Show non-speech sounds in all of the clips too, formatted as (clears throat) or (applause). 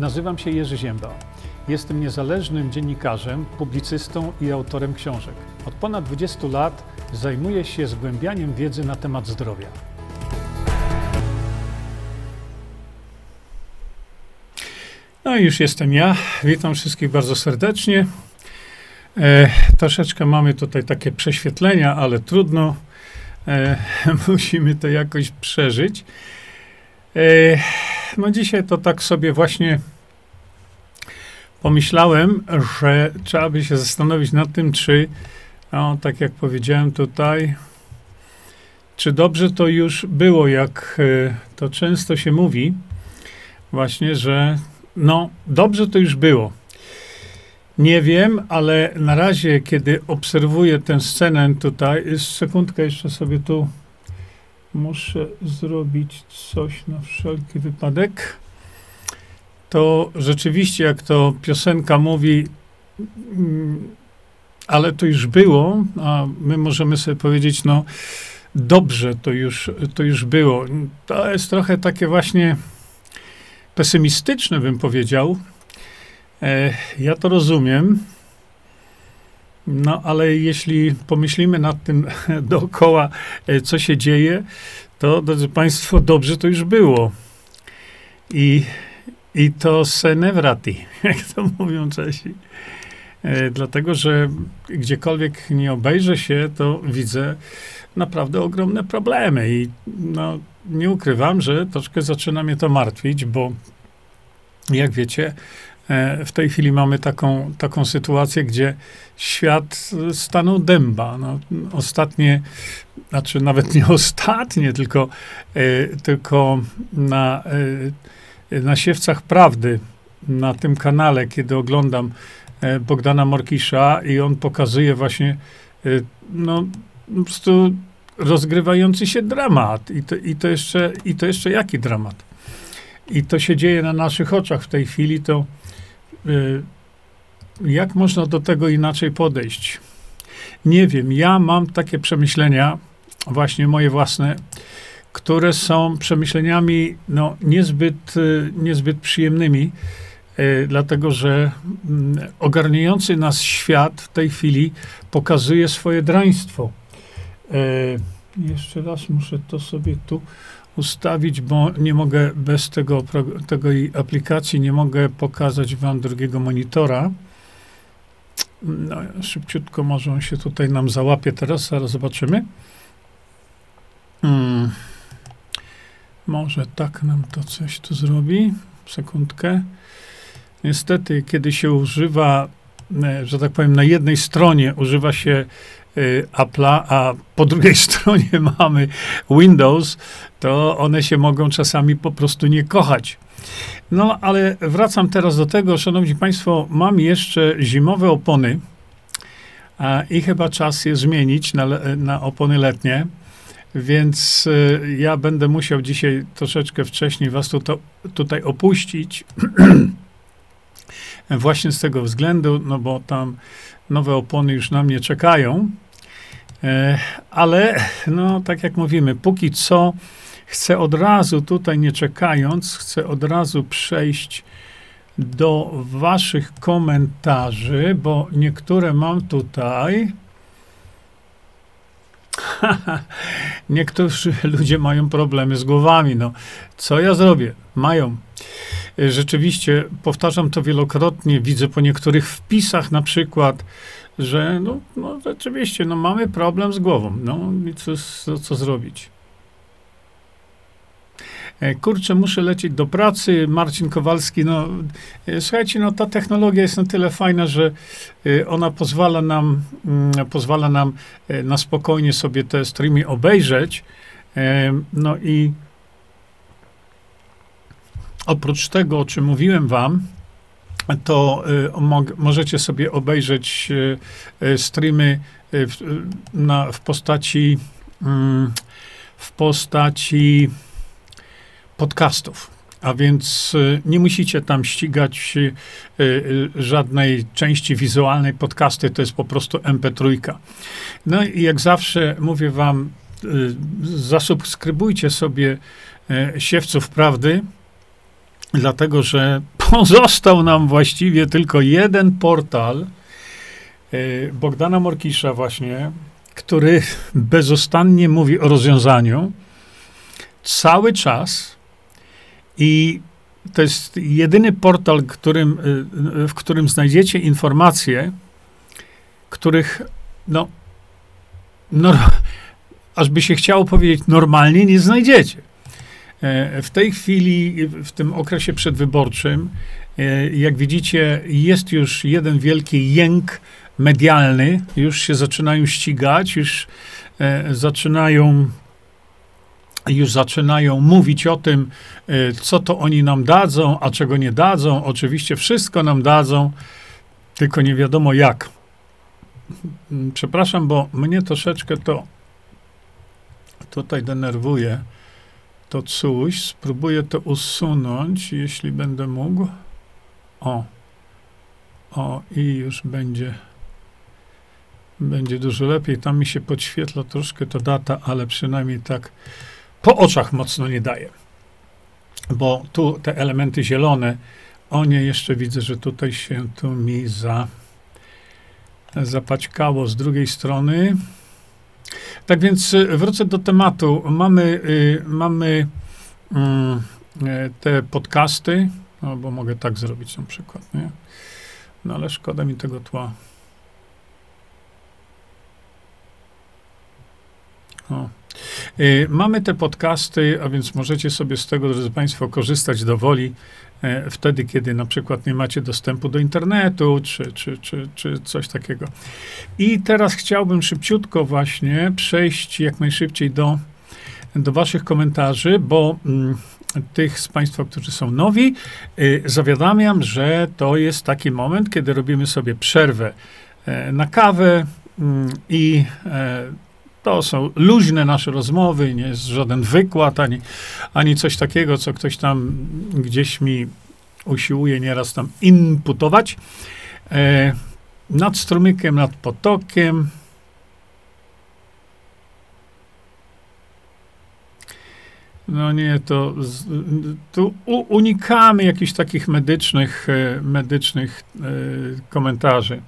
Nazywam się Jerzy Ziemba. Jestem niezależnym dziennikarzem, publicystą i autorem książek. Od ponad 20 lat zajmuję się zgłębianiem wiedzy na temat zdrowia. No i już jestem ja. Witam wszystkich bardzo serdecznie. E, troszeczkę mamy tutaj takie prześwietlenia, ale trudno. E, (laughs) musimy to jakoś przeżyć. E, no dzisiaj to tak sobie właśnie pomyślałem, że trzeba by się zastanowić nad tym, czy, no, tak jak powiedziałem tutaj, czy dobrze to już było, jak e, to często się mówi, właśnie, że no, dobrze to już było. Nie wiem, ale na razie, kiedy obserwuję tę scenę tutaj, sekundkę jeszcze sobie tu muszę zrobić coś na wszelki wypadek. To rzeczywiście, jak to piosenka mówi, mm, ale to już było, a my możemy sobie powiedzieć, no dobrze to już, to już było. To jest trochę takie właśnie pesymistyczne, bym powiedział. E, ja to rozumiem. No, ale jeśli pomyślimy nad tym (laughs) dookoła, e, co się dzieje, to, drodzy Państwo, dobrze to już było. I, i to se ne wrati, (laughs) jak to mówią Czesi. E, dlatego, że gdziekolwiek nie obejrzę się, to widzę naprawdę ogromne problemy. I no, nie ukrywam, że troszkę zaczyna mnie to martwić, bo jak wiecie, w tej chwili mamy taką, taką sytuację, gdzie świat stanął dęba. No, ostatnie, znaczy nawet nie ostatnie, tylko, e, tylko na, e, na siewcach prawdy, na tym kanale, kiedy oglądam Bogdana Morkisza i on pokazuje właśnie no, po prostu rozgrywający się dramat. I to, i to, jeszcze, i to jeszcze jaki dramat? I to się dzieje na naszych oczach w tej chwili, to jak można do tego inaczej podejść? Nie wiem. Ja mam takie przemyślenia, właśnie moje własne, które są przemyśleniami no, niezbyt, y, niezbyt przyjemnymi, y, dlatego że mm, ogarniający nas świat w tej chwili pokazuje swoje draństwo. Jeszcze raz muszę to sobie tu ustawić, bo nie mogę bez tego, tego aplikacji, nie mogę pokazać wam drugiego monitora. No, szybciutko może on się tutaj nam załapie teraz, zaraz zobaczymy. Hmm. Może tak nam to coś tu zrobi. Sekundkę. Niestety, kiedy się używa, e, że tak powiem, na jednej stronie używa się Y, Apple'a, a po drugiej (laughs) stronie mamy Windows, to one się mogą czasami po prostu nie kochać. No, ale wracam teraz do tego, szanowni państwo, mam jeszcze zimowe opony a, i chyba czas je zmienić na, na opony letnie. Więc y, ja będę musiał dzisiaj troszeczkę wcześniej was tutaj, tutaj opuścić. (clears throat) Właśnie z tego względu, no bo tam nowe opony już na mnie czekają. E, ale, no, tak jak mówimy, póki co chcę od razu, tutaj nie czekając, chcę od razu przejść do Waszych komentarzy, bo niektóre mam tutaj. (laughs) Niektórzy ludzie mają problemy z głowami. No, co ja zrobię? Mają. Rzeczywiście, powtarzam to wielokrotnie, widzę po niektórych wpisach na przykład, że no, no rzeczywiście, no mamy problem z głową, no i co, co, co zrobić? E, kurczę, muszę lecieć do pracy. Marcin Kowalski, no e, słuchajcie, no ta technologia jest na tyle fajna, że e, ona pozwala nam, mm, pozwala nam na spokojnie sobie te streamy obejrzeć. No i oprócz tego, o czym mówiłem wam, to mo możecie sobie obejrzeć streamy na, w postaci mm, w postaci podcastów. A więc nie musicie tam ścigać żadnej części wizualnej. Podcasty to jest po prostu MP3. No i jak zawsze mówię wam, zasubskrybujcie sobie Siewców Prawdy, dlatego że (laughs) pozostał nam właściwie tylko jeden portal y, Bogdana Morkisza właśnie, który bezostannie mówi o rozwiązaniu cały czas i to jest jedyny portal, którym, y, w którym znajdziecie informacje, których no, no (laughs) aż by się chciało powiedzieć normalnie, nie znajdziecie. E, w tej chwili, w tym okresie przedwyborczym, e, jak widzicie, jest już jeden wielki jęk medialny, już się zaczynają ścigać, już e, zaczynają już zaczynają mówić o tym, co to oni nam dadzą, a czego nie dadzą. Oczywiście wszystko nam dadzą, tylko nie wiadomo jak. Przepraszam, bo mnie troszeczkę to tutaj denerwuje to coś. Spróbuję to usunąć, jeśli będę mógł. O. O, i już będzie będzie dużo lepiej. Tam mi się podświetla troszkę ta data, ale przynajmniej tak po oczach mocno nie daje. Bo tu te elementy zielone, o nie, jeszcze widzę, że tutaj się tu mi za, zapaćkało z drugiej strony. Tak więc y, wrócę do tematu. Mamy, y, mamy mm, y, te podcasty, no bo mogę tak zrobić na przykład, nie? No ale szkoda mi tego tła. O. Mamy te podcasty, a więc możecie sobie z tego, drodzy Państwo, korzystać do woli. E, wtedy, kiedy na przykład nie macie dostępu do internetu, czy, czy, czy, czy coś takiego. I teraz chciałbym szybciutko właśnie przejść jak najszybciej do, do waszych komentarzy, bo mm, tych z Państwa, którzy są nowi, y, zawiadamiam, że to jest taki moment, kiedy robimy sobie przerwę e, na kawę mm, i e, to są luźne nasze rozmowy, nie jest żaden wykład, ani, ani coś takiego, co ktoś tam gdzieś mi usiłuje nieraz tam inputować. E, nad strumykiem, nad potokiem. No nie, to tu unikamy jakichś takich medycznych, e, medycznych e, komentarzy.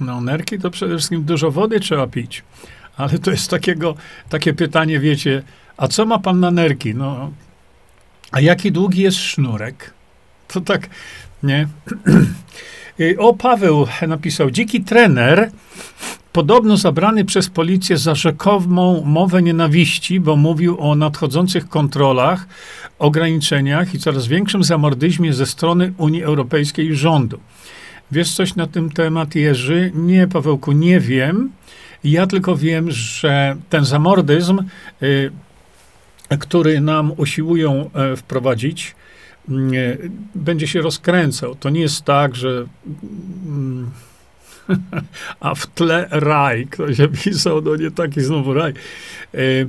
No, nerki to przede wszystkim dużo wody trzeba pić. Ale to jest takiego, takie pytanie, wiecie, a co ma pan na nerki? No, a jaki długi jest sznurek? To tak, nie? (clears throat) O, Paweł napisał, dziki trener, podobno zabrany przez policję za rzekomą mowę nienawiści, bo mówił o nadchodzących kontrolach, ograniczeniach i coraz większym zamordyzmie ze strony Unii Europejskiej i rządu. Wiesz coś na ten temat, Jerzy? Nie, Pawełku, nie wiem. Ja tylko wiem, że ten zamordyzm, y, który nam usiłują y, wprowadzić, y, będzie się rozkręcał. To nie jest tak, że. Mm, (laughs) a w tle raj, ktoś pisał, no nie taki znowu raj. Y,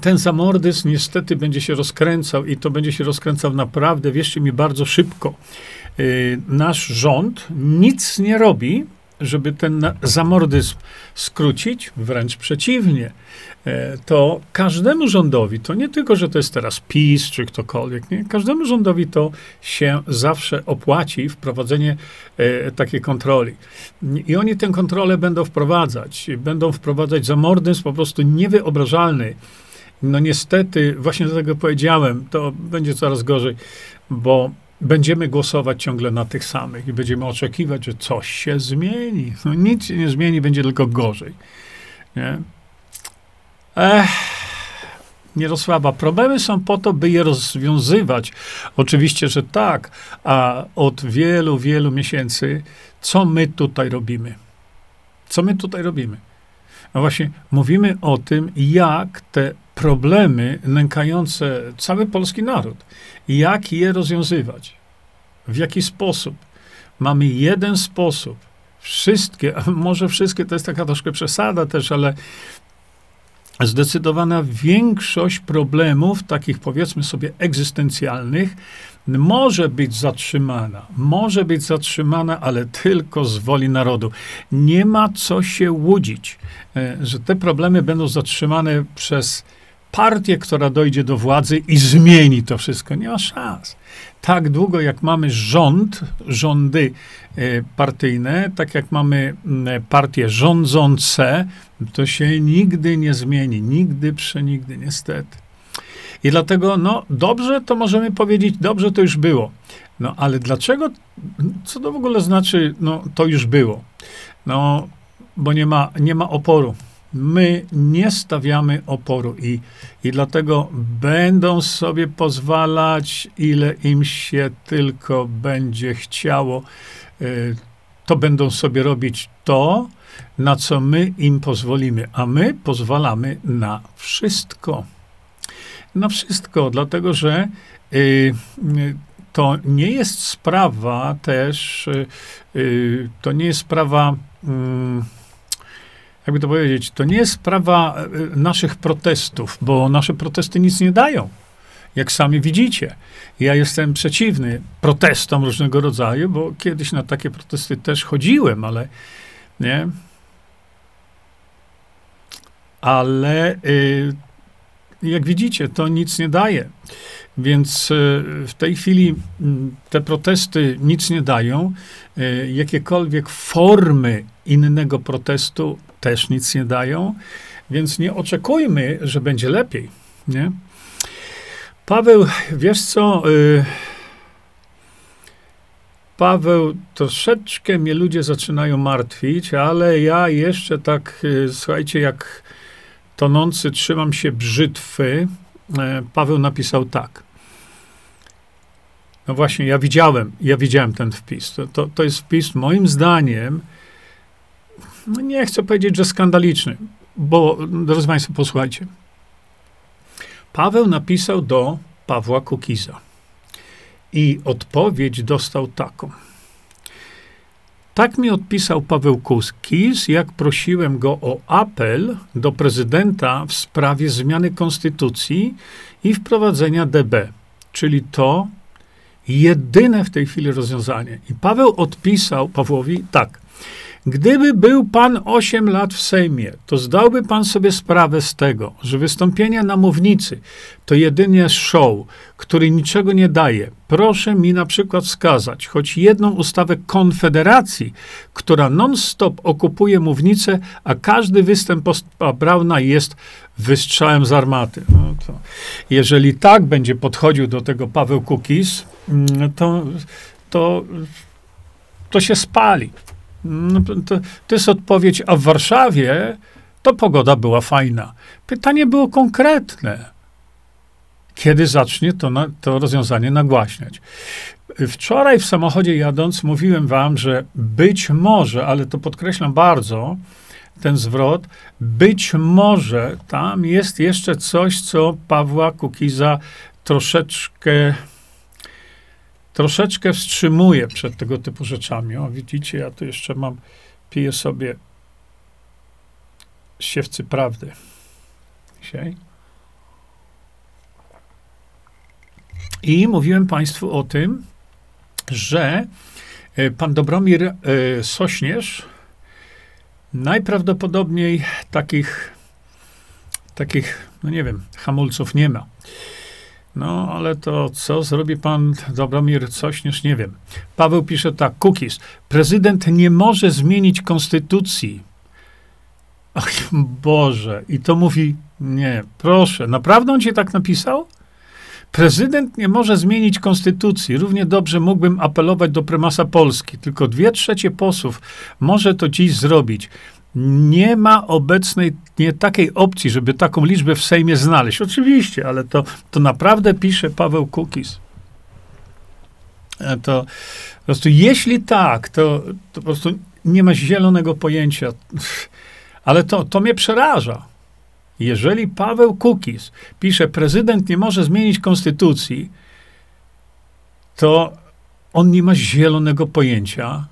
ten zamordyzm niestety będzie się rozkręcał i to będzie się rozkręcał naprawdę, wierzcie mi, bardzo szybko. Y, nasz rząd nic nie robi, żeby ten zamordyzm skrócić, wręcz przeciwnie. E, to każdemu rządowi, to nie tylko, że to jest teraz PiS czy ktokolwiek, nie? każdemu rządowi to się zawsze opłaci wprowadzenie e, takiej kontroli. I oni tę kontrolę będą wprowadzać. Będą wprowadzać zamordyzm po prostu niewyobrażalny. No niestety, właśnie dlatego powiedziałem, to będzie coraz gorzej, bo będziemy głosować ciągle na tych samych i będziemy oczekiwać, że coś się zmieni. No nic się nie zmieni, będzie tylko gorzej. Nie? Ech. Problemy są po to, by je rozwiązywać. Oczywiście, że tak, a od wielu, wielu miesięcy, co my tutaj robimy? Co my tutaj robimy? No właśnie, mówimy o tym, jak te problemy nękające cały polski naród, jak je rozwiązywać, w jaki sposób. Mamy jeden sposób. Wszystkie, może wszystkie to jest taka troszkę przesada też, ale zdecydowana większość problemów, takich powiedzmy sobie egzystencjalnych, może być zatrzymana. Może być zatrzymana, ale tylko z woli narodu. Nie ma co się łudzić, e, że te problemy będą zatrzymane przez partię, która dojdzie do władzy i zmieni to wszystko. Nie ma szans. Tak długo jak mamy rząd, rządy e, partyjne, tak jak mamy partie rządzące, to się nigdy nie zmieni. Nigdy, przenigdy, niestety. I dlatego, no, dobrze to możemy powiedzieć, dobrze to już było. No, ale dlaczego, co to w ogóle znaczy, no, to już było? No, bo nie ma, nie ma oporu. My nie stawiamy oporu i, i dlatego będą sobie pozwalać, ile im się tylko będzie chciało. Y, to będą sobie robić to, na co my im pozwolimy, a my pozwalamy na wszystko. Na wszystko, dlatego że y, to nie jest sprawa też, y, to nie jest sprawa mm, jakby to powiedzieć, to nie jest sprawa e, naszych protestów, bo nasze protesty nic nie dają. Jak sami widzicie, ja jestem przeciwny protestom różnego rodzaju, bo kiedyś na takie protesty też chodziłem, ale nie. Ale y, jak widzicie, to nic nie daje. Więc y, w tej chwili te protesty nic nie dają. Y, jakiekolwiek formy innego protestu też nic nie dają, więc nie oczekujmy, że będzie lepiej. Nie? Paweł, wiesz co? Y, Paweł, troszeczkę mnie ludzie zaczynają martwić, ale ja jeszcze tak, y, słuchajcie, jak tonący trzymam się brzytwy. E, Paweł napisał tak. No właśnie, ja widziałem, ja widziałem ten wpis. To, to, to jest wpis, moim zdaniem, no nie chcę powiedzieć, że skandaliczny, bo, drodzy Państwo, posłuchajcie. Paweł napisał do Pawła Kukiza i odpowiedź dostał taką. Tak mi odpisał Paweł Kukiz, jak prosiłem go o apel do prezydenta w sprawie zmiany konstytucji i wprowadzenia DB, czyli to jedyne w tej chwili rozwiązanie. I Paweł odpisał Pawłowi tak. Gdyby był pan 8 lat w Sejmie, to zdałby pan sobie sprawę z tego, że wystąpienia na mównicy to jedynie show, który niczego nie daje. Proszę mi na przykład wskazać choć jedną ustawę Konfederacji, która non-stop okupuje mównicę, a każdy występ Brauna jest wystrzałem z armaty. No to, jeżeli tak będzie podchodził do tego Paweł Kukis, mm, to, to, to się spali. No, to, to jest odpowiedź, a w Warszawie to pogoda była fajna. Pytanie było konkretne. Kiedy zacznie to, na, to rozwiązanie nagłaśniać? Wczoraj w samochodzie jadąc mówiłem wam, że być może, ale to podkreślam bardzo, ten zwrot, być może tam jest jeszcze coś, co Pawła Kukiza troszeczkę troszeczkę wstrzymuję przed tego typu rzeczami. O, widzicie, ja tu jeszcze mam, piję sobie siewcy prawdy dzisiaj. I mówiłem Państwu o tym, że e, pan Dobromir e, Sośnierz najprawdopodobniej takich, takich, no nie wiem, hamulców nie ma. No, ale to co zrobi pan Dobromir Sośnierz, nie wiem. Paweł pisze tak, cookies. Prezydent nie może zmienić konstytucji. Ach, Boże. I to mówi, nie, proszę, naprawdę on ci tak napisał? Prezydent nie może zmienić konstytucji. Równie dobrze mógłbym apelować do prymasa Polski. Tylko dwie trzecie posłów może to dziś zrobić nie ma obecnej nie takiej opcji, żeby taką liczbę w Sejmie znaleźć. Oczywiście, ale to, to naprawdę pisze Paweł Kukis. E, to po prostu, jeśli tak, to, to po prostu nie ma zielonego pojęcia. (laughs) Ale to, to mnie przeraża. Jeżeli Paweł Kukis pisze, prezydent nie może zmienić konstytucji, to on nie ma zielonego pojęcia,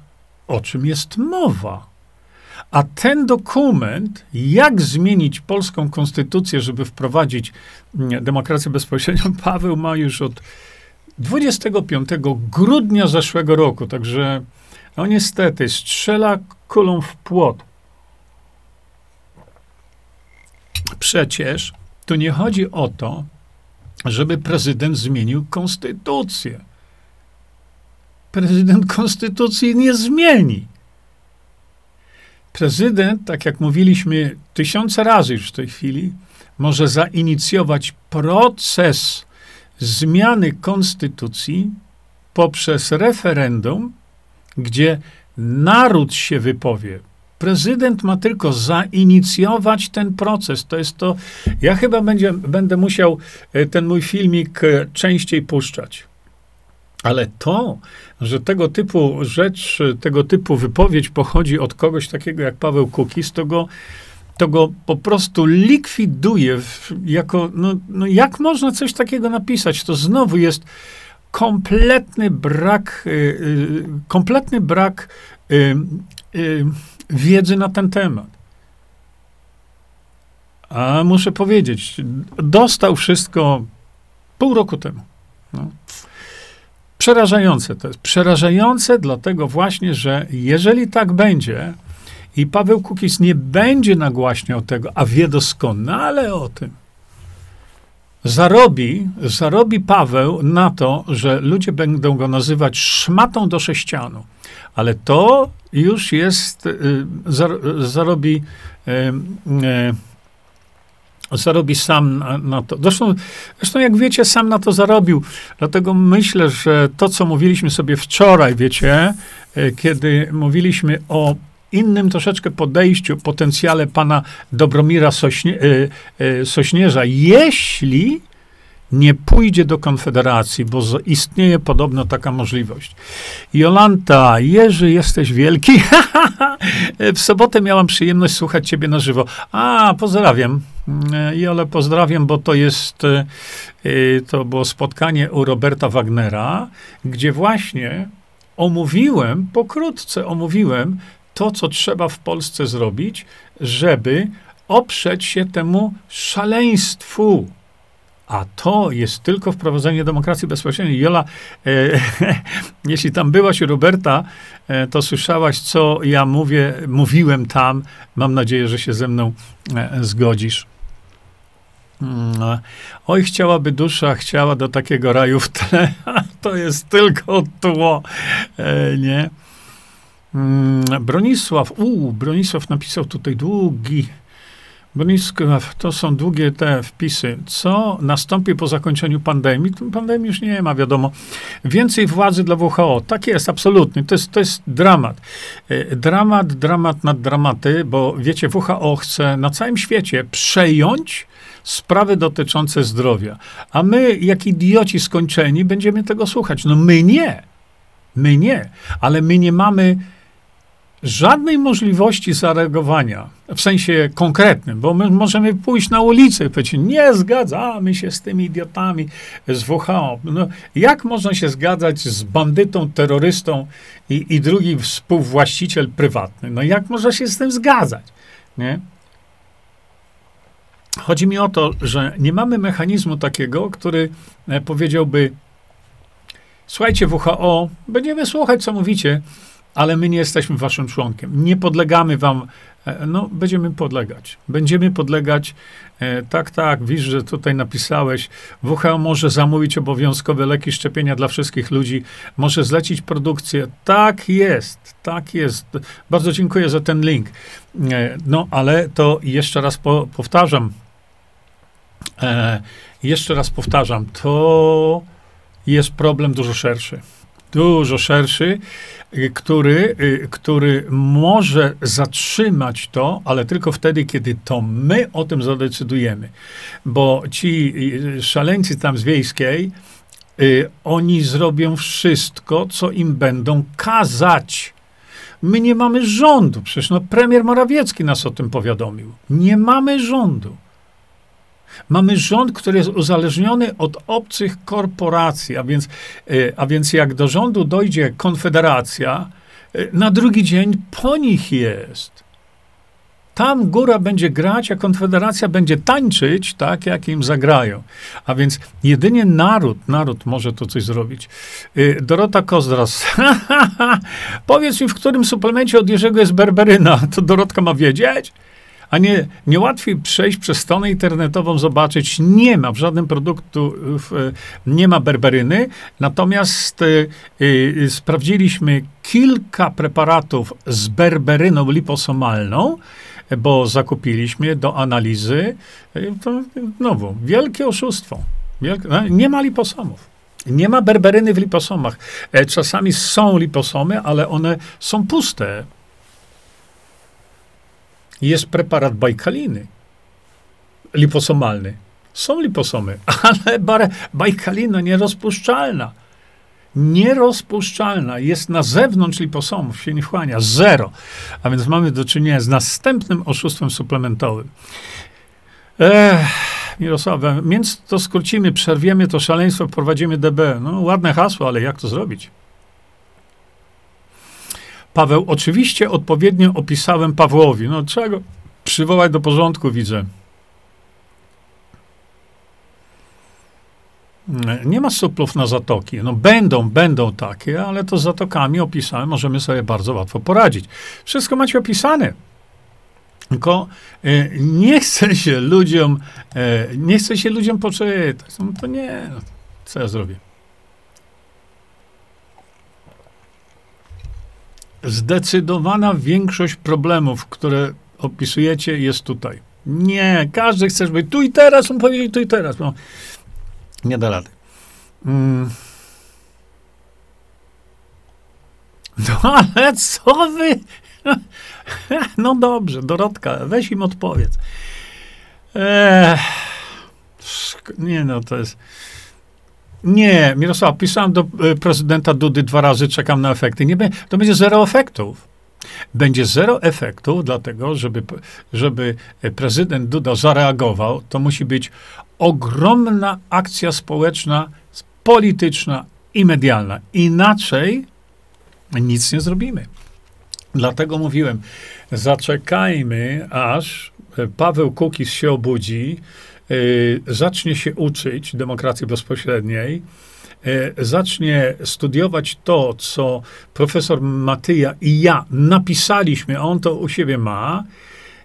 o czym jest mowa. A ten dokument, jak zmienić polską konstytucję, żeby wprowadzić mm, demokrację bezpośrednią, (laughs) Paweł ma już od 25 grudnia zeszłego roku. Także, no niestety, strzela kulą w płot. Przecież tu nie chodzi o to, żeby prezydent zmienił konstytucję. Prezydent konstytucji nie zmieni. Prezydent, tak jak mówiliśmy tysiące razy już w tej chwili, może zainicjować proces zmiany konstytucji poprzez referendum, gdzie naród się wypowie. Prezydent ma tylko zainicjować ten proces. To jest to. Ja chyba będzie, będę musiał e, ten mój filmik e, częściej puszczać. Ale to, że tego typu rzecz, tego typu wypowiedź pochodzi od kogoś takiego jak Paweł Kukis, to go, to go po prostu likwiduje jako, no, no jak można coś takiego napisać? To znowu jest kompletny brak, y, y, kompletny brak y, wiedzy na ten temat. A muszę powiedzieć, dostał wszystko pół roku temu. No. Przerażające to jest. Przerażające dlatego właśnie, że jeżeli tak będzie i Paweł Kukis nie będzie nagłaśniał tego, a wie doskonale o tym, zarobi, zarobi Paweł na to, że ludzie będą go nazywać szmatą do sześcianu. Ale to już jest, y, zarobi y, y, zarobi sam na, to. Zresztą, zresztą, jak wiecie, sam na to zarobił. Dlatego myślę, że to, co mówiliśmy sobie wczoraj, wiecie, e, kiedy mówiliśmy o innym troszeczkę podejściu, potencjale pana Dobromira Sośnie, y, y, Sośnierza, jeśli nie pójdzie do Konfederacji, bo istnieje podobno taka możliwość. Jolanta, Jerzy, jesteś wielki. (laughs) w sobotę miałam przyjemność słuchać ciebie na żywo. A, pozdrawiam. E, Jole, pozdrawiam, bo to jest, e, to było spotkanie u Roberta Wagnera, gdzie właśnie omówiłem, pokrótce omówiłem to, co trzeba w Polsce zrobić, żeby oprzeć się temu szaleństwu, a to jest tylko wprowadzenie demokracji bezpośredniej. Jola, e, (laughs) jeśli tam byłaś Roberta, e, to słyszałaś, co ja mówię, mówiłem tam. Mam nadzieję, że się ze mną e, zgodzisz. Mm, oj, chciałaby dusza, chciała do takiego raju w tle. (laughs) to jest tylko tło, e, nie? Mm, Bronisław, u, Bronisław napisał tutaj długi Bronisław, to są długie te wpisy. Co nastąpi po zakończeniu pandemii? Pandemii już nie ma, wiadomo. Więcej władzy dla WHO. Tak jest, absolutnie. To jest, to jest dramat. E, dramat, dramat nad dramaty, bo wiecie, WHO chce na całym świecie przejąć sprawy dotyczące zdrowia. A my, jak idioci skończeni, będziemy tego słuchać. No my nie. My nie. Ale my nie mamy żadnej możliwości zareagowania, w sensie konkretnym, bo my możemy pójść na ulicę i powiedzieć, nie zgadzamy się z tymi idiotami z WHO. No, jak można się zgadzać z bandytą, terrorystą i, i drugi współwłaściciel prywatny? No jak można się z tym zgadzać? Nie? Chodzi mi o to, że nie mamy mechanizmu takiego, który e, powiedziałby, słuchajcie WHO, będziemy słuchać, co mówicie, ale my nie jesteśmy waszym członkiem. Nie podlegamy wam, e, no, będziemy podlegać. Będziemy podlegać, e, tak, tak, widzisz, że tutaj napisałeś, WHO może zamówić obowiązkowe leki szczepienia dla wszystkich ludzi, może zlecić produkcję. Tak jest, tak jest. Bardzo dziękuję za ten link. E, no, ale to jeszcze raz po, powtarzam, e, jeszcze raz powtarzam, to jest problem dużo szerszy dużo szerszy, y, który, y, który może zatrzymać to, ale tylko wtedy, kiedy to my o tym zadecydujemy. Bo ci y, szaleńcy tam z wiejskiej, oni zrobią wszystko, co im będą kazać. My nie mamy rządu. Przecież no, premier Morawiecki nas o tym powiadomił. Nie mamy rządu. Mamy rząd, który jest uzależniony od obcych korporacji, a więc, e, a więc jak do rządu dojdzie konfederacja, e, na drugi dzień po nich jest. Tam góra będzie grać, a konfederacja będzie tańczyć, tak jak im zagrają. A więc jedynie naród, naród może to coś zrobić. E, Dorota Kozdras. (laughs) Powiedz mi, w którym suplemencie od Jerzego jest berberyna? To Dorotka ma wiedzieć? A nie, nie łatwiej przejść przez stronę internetową, zobaczyć, nie ma w żadnym produktu, nie ma berberyny, natomiast y, y, sprawdziliśmy kilka preparatów z berberyną liposomalną, bo zakupiliśmy do analizy. Y, to znowu, wielkie oszustwo. Wielkie, no, nie ma liposomów. Nie ma berberyny w liposomach. E, czasami są liposomy, ale one są puste. Jest preparat bajkaliny liposomalny. Są liposomy, (laughs) ale bajkalina nierozpuszczalna. Nierozpuszczalna. Jest na zewnątrz liposomów, się nie wchłania. Zero. A więc mamy do czynienia z następnym oszustwem suplementowym. Ech, więc to skrócimy, przerwiemy to szaleństwo, wprowadzimy DB. No, ładne hasło, ale jak to zrobić? Paweł, oczywiście odpowiednio opisałem Pawłowi. No, trzeba go przywołać do porządku, widzę. Nie ma suplów na zatoki. No będą, będą takie, ale to z zatokami opisałem, możemy sobie bardzo łatwo poradzić. Wszystko macie opisane. Tylko e, nie chce się ludziom, e, nie chce się ludziom poczytać. No to nie, no, co ja zrobię? Zdecydowana większość problemów, które opisujecie, jest tutaj. Nie, każdy chce, żeby tu i teraz, on powiedzieć tu i teraz. No, nie da rady. Mm. No ale co wy? (laughs) No dobrze, Dorotka, weź im odpowiedz. Nie no, to jest... Nie, Mirosław, pisałem do e, prezydenta Dudy dwa razy, czekam na efekty. Nie, to będzie zero efektów. Będzie zero efektów, dlatego, żeby, żeby prezydent Duda zareagował, to musi być ogromna akcja społeczna, polityczna i medialna. Inaczej nic nie zrobimy. Dlatego mówiłem, zaczekajmy, aż Paweł Kukiz się obudzi, zacznie się uczyć demokracji bezpośredniej, yy, zacznie studiować to, co profesor Matyja i ja napisaliśmy, on to u siebie ma,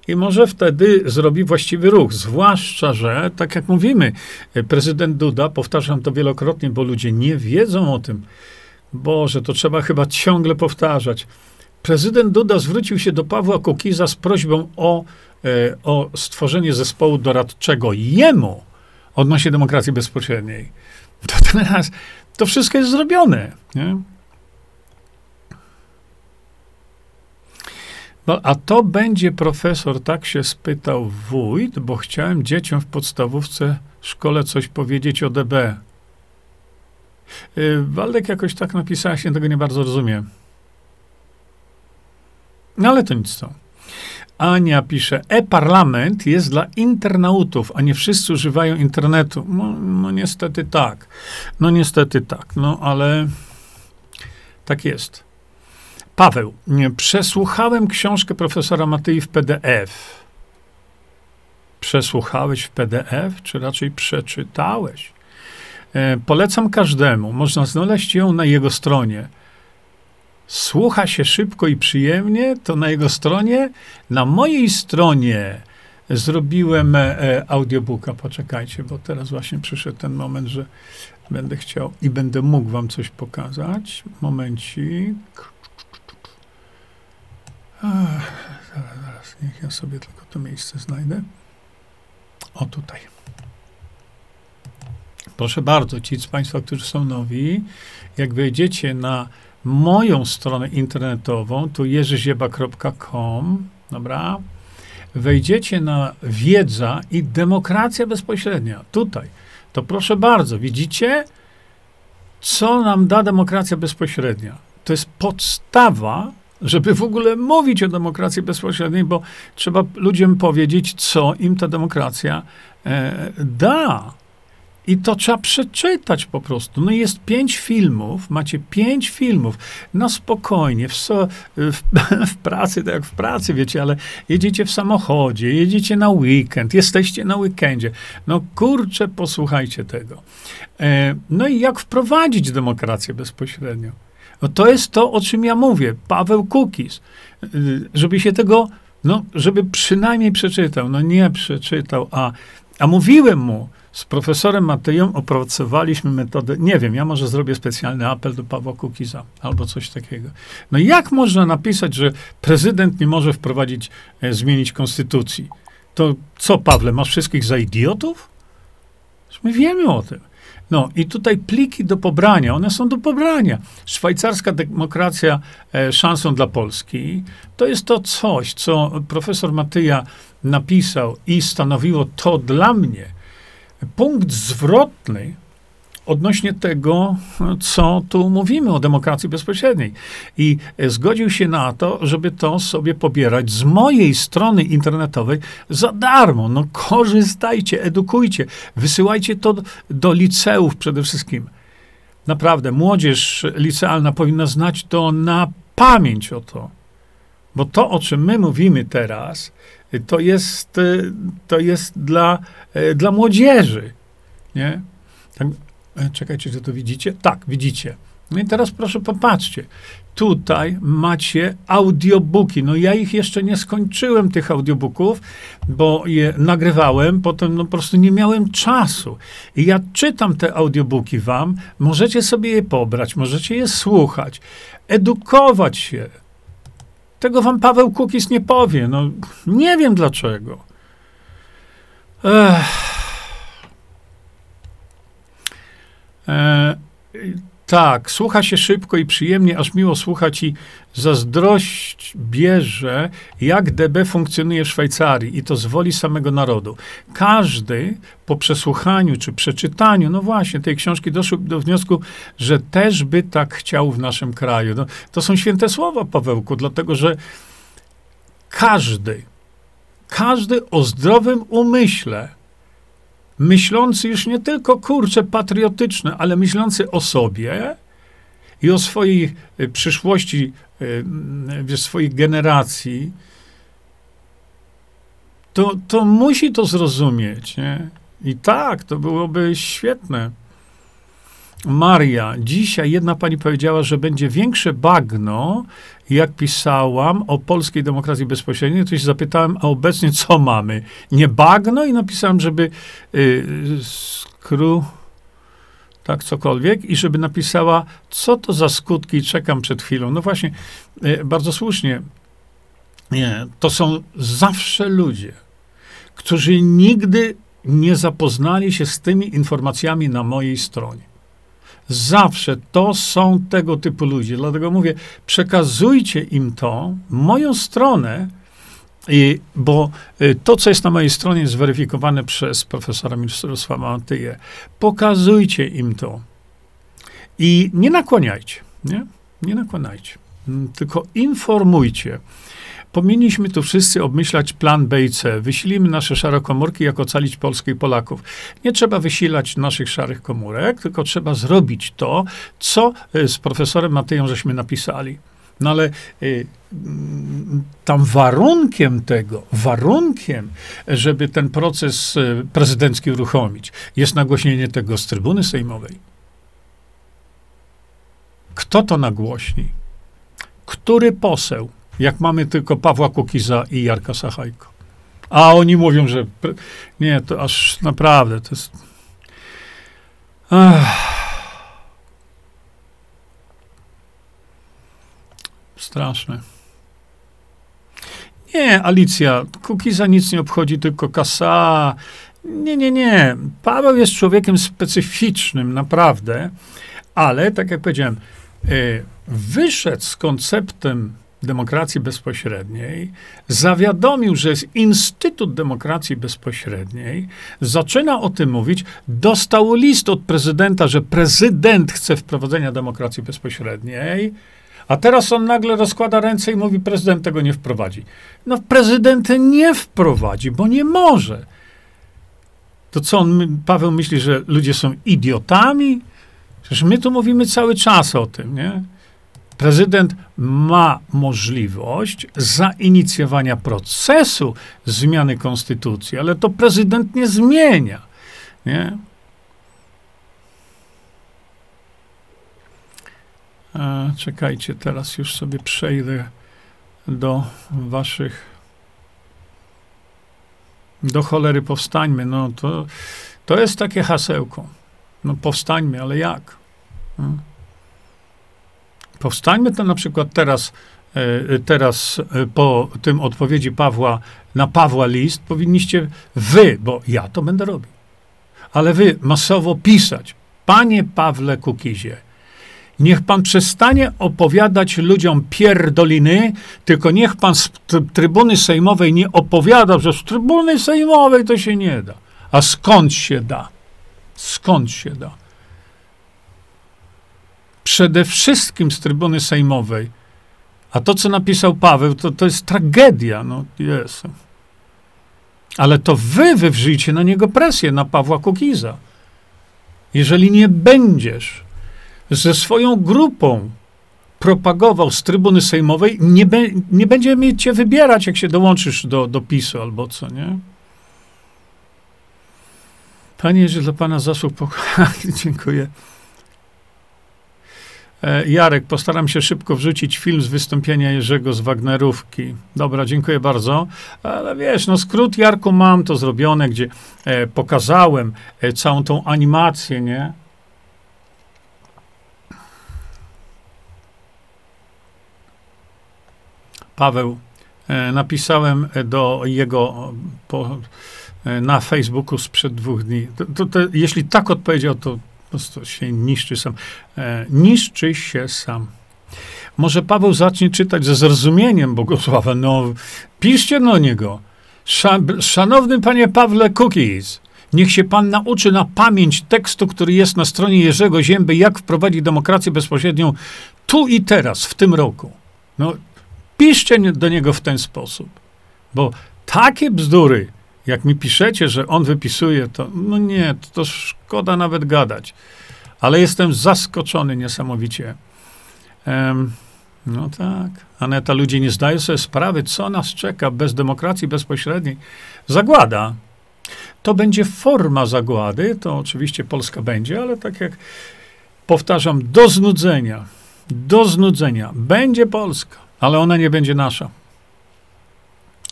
i może wtedy zrobi właściwy ruch. Zwłaszcza, że, tak jak mówimy, prezydent Duda, powtarzam to wielokrotnie, bo ludzie nie wiedzą o tym. Boże, to trzeba chyba ciągle powtarzać. Prezydent Duda zwrócił się do Pawła Kukiza z prośbą o, o stworzenie zespołu doradczego jemu odnośnie demokracji bezpośredniej. To teraz to wszystko jest zrobione. Nie? No, a to będzie profesor, tak się spytał wójt, bo chciałem dzieciom w podstawówce szkole coś powiedzieć o DB. Yy, Waldek jakoś tak napisałeś, ja tego nie bardzo rozumiem. No ale to nic co. Ania pisze, e-parlament jest dla internautów, a nie wszyscy używają internetu. No, no niestety tak. No niestety tak. No ale tak jest. Paweł, przesłuchałem książkę profesora Matyi w PDF. Przesłuchałeś w PDF, czy raczej przeczytałeś? E, polecam każdemu. Można znaleźć ją na jego stronie. Słucha się szybko i przyjemnie, to na jego stronie. Na mojej stronie zrobiłem e, audiobooka. Poczekajcie, bo teraz właśnie przyszedł ten moment, że będę chciał i będę mógł wam coś pokazać. Momencik. Ach, zaraz, zaraz, niech ja sobie tylko to miejsce znajdę. O tutaj. Proszę bardzo, ci z Państwa, którzy są nowi, jak wejdziecie na moją stronę internetową, tu jerzyzieba.com, dobra, wejdziecie na wiedza i demokracja bezpośrednia, tutaj, to proszę bardzo, widzicie, co nam da demokracja bezpośrednia? To jest podstawa żeby w ogóle mówić o demokracji bezpośredniej, bo trzeba ludziom powiedzieć, co im ta demokracja e, da. I to trzeba przeczytać po prostu. No jest pięć filmów, macie pięć filmów, na spokojnie, w, so, w, (laughs) w, pracy, tak jak w pracy, wiecie, ale jedziecie w samochodzie, jedziecie na weekend, jesteście na weekendzie. No kurczę, posłuchajcie tego. E, no i jak wprowadzić demokrację bezpośrednio? No to jest to, o czym ja mówię. Paweł Kukiz. Żeby się tego No, żeby przynajmniej przeczytał. No nie przeczytał, a, a mówiłem mu, z profesorem Mateją opracowaliśmy metodę, nie wiem, ja może zrobię specjalny apel do Pawła Kukiza albo coś takiego. No jak można napisać, że prezydent nie może wprowadzić, e, zmienić konstytucji? To co, Pawle, masz wszystkich za idiotów? My wiemy o tym. No i tutaj pliki do pobrania, one są do pobrania. Szwajcarska demokracja e, szansą dla Polski to jest to coś, co profesor Matyja napisał i stanowiło to dla mnie punkt zwrotny odnośnie tego, co tu mówimy o demokracji bezpośredniej. I zgodził się na to, żeby to sobie pobierać z mojej strony internetowej za darmo. No korzystajcie, edukujcie, wysyłajcie to do, do liceów przede wszystkim. Naprawdę, młodzież licealna powinna znać to na pamięć o to. Bo to, o czym my mówimy teraz, to jest, to jest dla, dla młodzieży. Nie? Tak, E, czekajcie, czy to widzicie? Tak, widzicie. No i teraz proszę popatrzcie. Tutaj macie audiobooki. No ja ich jeszcze nie skończyłem, tych audiobooków, bo je nagrywałem, potem no po prostu nie miałem czasu. I ja czytam te audiobooki wam, możecie sobie je pobrać, możecie je słuchać, edukować się. Tego wam Paweł Kukis nie powie. No nie wiem dlaczego. Ech. E, tak, słucha się szybko i przyjemnie, aż miło słuchać i zazdrość bierze, jak DB funkcjonuje w Szwajcarii i to z woli samego narodu. Każdy po przesłuchaniu czy przeczytaniu, no właśnie, tej książki doszły do wniosku, że też by tak chciał w naszym kraju. No, to są święte słowa, Pawełku, dlatego że każdy, każdy o zdrowym umyśle, myślący już nie tylko kurcze patriotyczne, ale myślący o sobie i o swojej y, przyszłości, y, wiesz, swojej generacji, to, to musi to zrozumieć. Nie? I tak, to byłoby świetne. Maria, dzisiaj jedna pani powiedziała, że będzie większe bagno, jak pisałam o polskiej demokracji bezpośredniej, to się zapytałem, a obecnie co mamy? Nie bagno? I napisałem, żeby y, skru, tak, cokolwiek, i żeby napisała, co to za skutki, czekam przed chwilą. No właśnie, y, bardzo słusznie. Nie, to są zawsze ludzie, którzy nigdy nie zapoznali się z tymi informacjami na mojej stronie. Zawsze to są tego typu ludzie. Dlatego mówię, przekazujcie im to, moją stronę, i, bo y, to, co jest na mojej stronie, jest zweryfikowane przez profesora Mirosława Matyję. Pokazujcie im to. I nie nakłaniajcie, nie? Nie nakłaniajcie. Mm, tylko informujcie. Powinniśmy tu wszyscy obmyślać plan B i C. Wysilimy nasze szare komórki, jak ocalić Polskę i Polaków. Nie trzeba wysilać naszych szarych komórek, tylko trzeba zrobić to, co e, z profesorem Mateją żeśmy napisali. No ale y, tam warunkiem tego, warunkiem, żeby ten proces y, prezydencki uruchomić, jest nagłośnienie tego z trybuny sejmowej. Kto to nagłośni? Który poseł? Jak mamy tylko Pawła Kukiza i Jarka Sachajko. A oni mówią, że nie, to aż naprawdę to jest. Ach. Straszne. Nie, Alicja, Kukiza nic nie obchodzi, tylko kasa. Nie, nie, nie. Paweł jest człowiekiem specyficznym, naprawdę, ale tak jak powiedziałem, y, wyszedł z konceptem Demokracji Bezpośredniej zawiadomił, że Instytut Demokracji Bezpośredniej zaczyna o tym mówić, dostał list od prezydenta, że prezydent chce wprowadzenia demokracji bezpośredniej, a teraz on nagle rozkłada ręce i mówi, prezydent tego nie wprowadzi. No prezydent nie wprowadzi, bo nie może. To co on, Paweł myśli, że ludzie są idiotami? Przecież my tu mówimy cały czas o tym, nie? Prezydent ma możliwość zainicjowania procesu zmiany konstytucji, ale to prezydent nie zmienia. Nie? A, czekajcie, teraz już sobie przejdę do waszych Do cholery powstańmy. No to, to jest takie hasełko. No powstańmy, ale jak? No. Powstańmy to na przykład teraz, e, teraz e, po tym odpowiedzi Pawła na Pawła list, powinniście wy, bo ja to będę robił, ale wy masowo pisać. Panie Pawle Kukizie, Niech pan przestanie opowiadać ludziom pierdoliny, tylko niech pan z trybuny sejmowej nie opowiada, że z trybuny sejmowej to się nie da. A skąd się da? Skąd się da? Przede wszystkim z trybuny sejmowej. A to, co napisał Paweł, to, to jest tragedia. No, jest. Ale to wy wywrzyjcie na niego presję, na Pawła Kukiza. Jeżeli nie będziesz ze swoją grupą propagował z trybuny sejmowej, nie, be, nie będzie mieć cię wybierać, jak się dołączysz do, do PiSu albo co, nie? Panie Jerzy, dla Pana zasług (laughs) dziękuję. E, Jarek, postaram się szybko wrzucić film z wystąpienia Jerzego z Wagnerówki. Dobra, dziękuję bardzo. Ale wiesz, no skrót Jarku mam to zrobione, gdzie e, pokazałem e, całą tą animację, nie? Paweł, napisałem do jego po, na Facebooku sprzed dwóch dni. To, to, to, jeśli tak odpowiedział, to po prostu się niszczy sam. E, niszczy się sam. Może Paweł zacznie czytać ze zrozumieniem Bogosława. No, piszcie do niego. Szanowny panie Pawle Cookies, niech się pan nauczy na pamięć tekstu, który jest na stronie Jerzego Zięby, jak wprowadzić demokrację bezpośrednią tu i teraz, w tym roku. No, piszcie do niego w ten sposób. Bo takie bzdury, jak mi piszecie, że on wypisuje, to no nie, to, szkoda nawet gadać. Ale jestem zaskoczony niesamowicie. Um, no tak. Aneta, ludzie nie zdają sobie sprawy, co nas czeka bez demokracji bezpośredniej. Zagłada. To będzie forma zagłady, to oczywiście Polska będzie, ale tak jak powtarzam, do znudzenia, do znudzenia będzie Polska ale ona nie będzie nasza.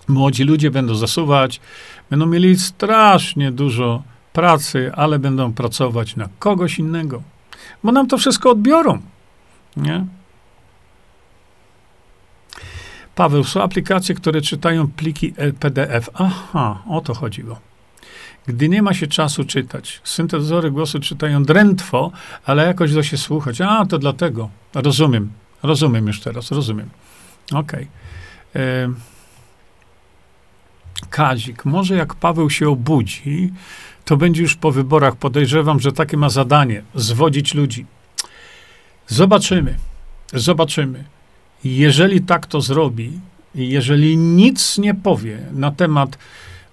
Młodzi ludzie będą zasuwać, będą mieli strasznie dużo pracy, ale będą pracować na kogoś innego, bo nam to wszystko odbiorą. Nie? Paweł, są aplikacje, które czytają pliki PDF. Aha, o to chodziło. Gdy nie ma się czasu czytać, syntezory głosu czytają drętwo, ale jakoś da się słuchać. A, to dlatego. Rozumiem. Rozumiem już teraz, rozumiem. Okej. Okay. Kazik, może jak Paweł się obudzi, to będzie już po wyborach. Podejrzewam, że takie ma zadanie zwodzić ludzi. Zobaczymy. Zobaczymy. Jeżeli tak to zrobi, jeżeli nic nie powie na temat,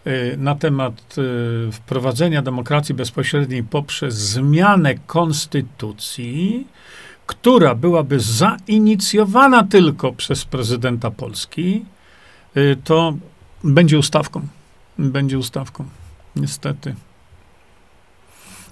e, na temat e, wprowadzenia demokracji bezpośredniej poprzez zmianę konstytucji, która byłaby zainicjowana tylko przez prezydenta Polski, y, to będzie ustawką. Będzie ustawką. Niestety.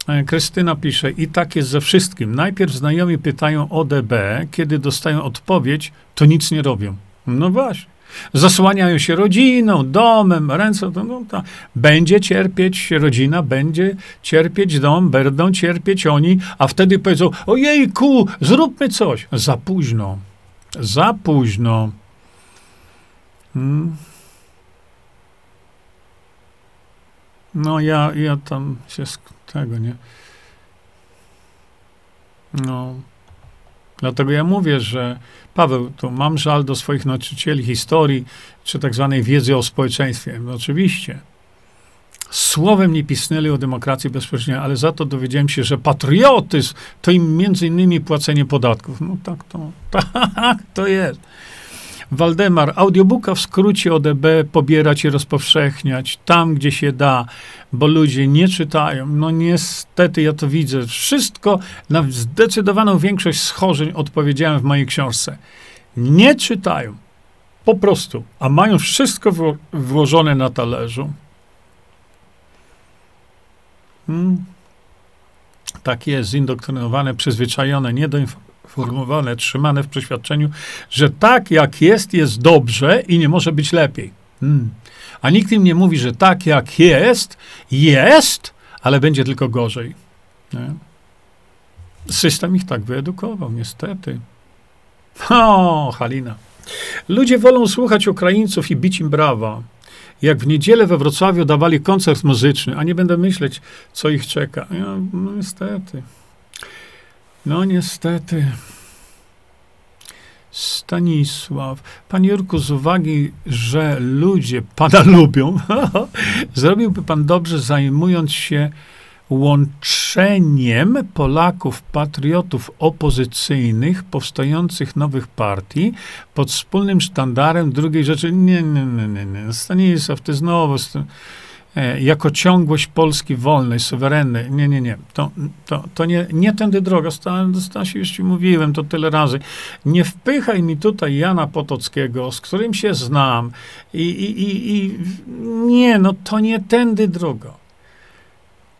E, Krystyna pisze, i tak jest ze wszystkim. Najpierw znajomi pytają o DB, kiedy dostają odpowiedź, to nic nie robią. No właśnie. Zasłaniają się rodziną, domem, ręce. No, to. Będzie cierpieć rodzina, będzie cierpieć dom, będą cierpieć oni, a wtedy powiedzą: Ojejku, zróbmy coś. Za późno. Za późno. Hmm. No, ja, ja tam się z tego nie. No. Dlatego ja mówię, że Paweł, to mam żal do swoich nauczycieli historii, czy tak zwanej wiedzy o społeczeństwie. No oczywiście. Słowem nie pisnęli o demokracji bezpośredniej, ale za to dowiedziałem się, że patriotyzm to im między innymi płacenie podatków. No tak to, (laughs) tak to jest. Waldemar, audiobooka w skrócie ODB pobierać i rozpowszechniać tam, gdzie się da, bo ludzie nie czytają. No niestety ja to widzę. Wszystko, na zdecydowaną większość schorzeń odpowiedziałem w mojej książce. Nie czytają. Po prostu. A mają wszystko włożone na talerzu. Hmm. Tak jest, zindoktrynowane, przyzwyczajone, nie do informacji formowane, trzymane w przeświadczeniu, że tak jak jest, jest dobrze i nie może być lepiej. Hmm. A nikt im nie mówi, że tak jak jest, jest, ale będzie tylko gorzej. Nie? System ich tak wyedukował, niestety. O, Halina. Ludzie wolą słuchać Ukraińców i bić im brawa. Jak w niedzielę we Wrocławiu dawali koncert muzyczny, a nie będę myśleć, co ich czeka. Ja, no niestety. No niestety. Stanisław. Panie Jurku, z uwagi, że ludzie pana (laughs) lubią, (laughs) zrobiłby pan dobrze zajmując się łączeniem Polaków, patriotów opozycyjnych, powstających nowych partii pod wspólnym sztandarem drugiej rzeczy. Nie, nie, nie, nie, nie. Stanisław, ty znowu e, jako ciągłość Polski wolnej, suwerennej. Nie, nie, nie. To, to, to nie, nie tędy droga. Stasi, już ci mówiłem to tyle razy. Nie wpychaj mi tutaj Jana Potockiego, z którym się znam. I, i, i, i nie, no to nie tędy droga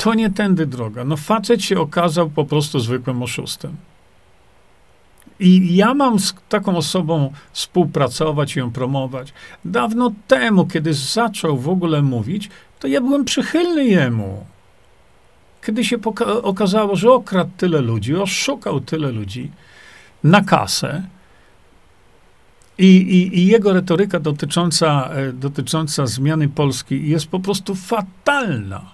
to nie tędy droga. No facet się okazał po prostu zwykłym oszustem. I ja mam z taką osobą współpracować i ją promować. Dawno temu, kiedy zaczął w ogóle mówić, to ja byłem przychylny jemu. Kiedy się okazało, że okradł tyle ludzi, oszukał tyle ludzi na kasę, i, i, i jego retoryka dotycząca, e, dotycząca zmiany Polski jest po prostu fatalna